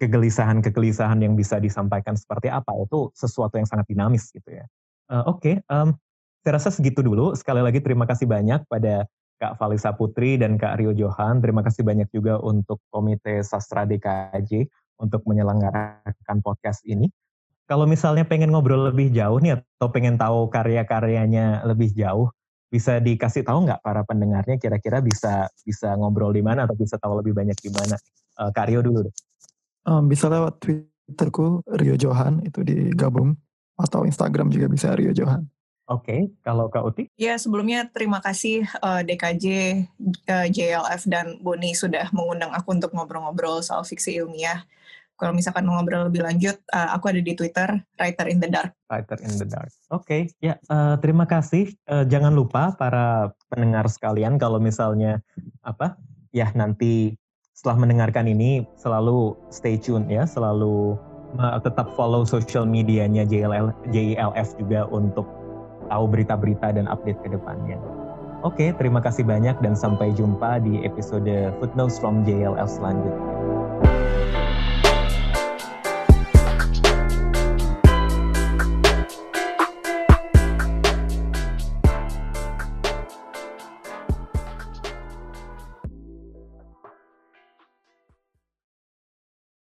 kegelisahan-kegelisahan yang bisa disampaikan seperti apa itu sesuatu yang sangat dinamis gitu ya. Uh, Oke, okay, um, saya rasa segitu dulu. Sekali lagi terima kasih banyak pada Kak Valisa Putri dan Kak Rio Johan. Terima kasih banyak juga untuk Komite Sastra DKJ untuk menyelenggarakan podcast ini. Kalau misalnya pengen ngobrol lebih jauh nih atau pengen tahu karya-karyanya lebih jauh, bisa dikasih tahu nggak para pendengarnya kira-kira bisa bisa ngobrol di mana atau bisa tahu lebih banyak di mana? Uh, Kak Rio dulu deh. Um, bisa lewat Twitterku Rio Johan itu digabung atau Instagram juga bisa Rio Johan. Oke, okay. kalau Kak Uti? Ya, sebelumnya terima kasih uh, DKJ, uh, JLF, dan Boni sudah mengundang aku untuk ngobrol-ngobrol soal fiksi ilmiah kalau misalkan mau ngobrol lebih lanjut, uh, aku ada di Twitter, Writer in the Dark. Writer in the Dark. Oke, okay. ya uh, terima kasih. Uh, jangan lupa para pendengar sekalian kalau misalnya apa ya nanti setelah mendengarkan ini selalu stay tune ya, selalu uh, tetap follow social medianya JLL, JLF juga untuk tahu berita-berita dan update ke depannya. Oke, okay, terima kasih banyak dan sampai jumpa di episode Footnotes from JLF selanjutnya.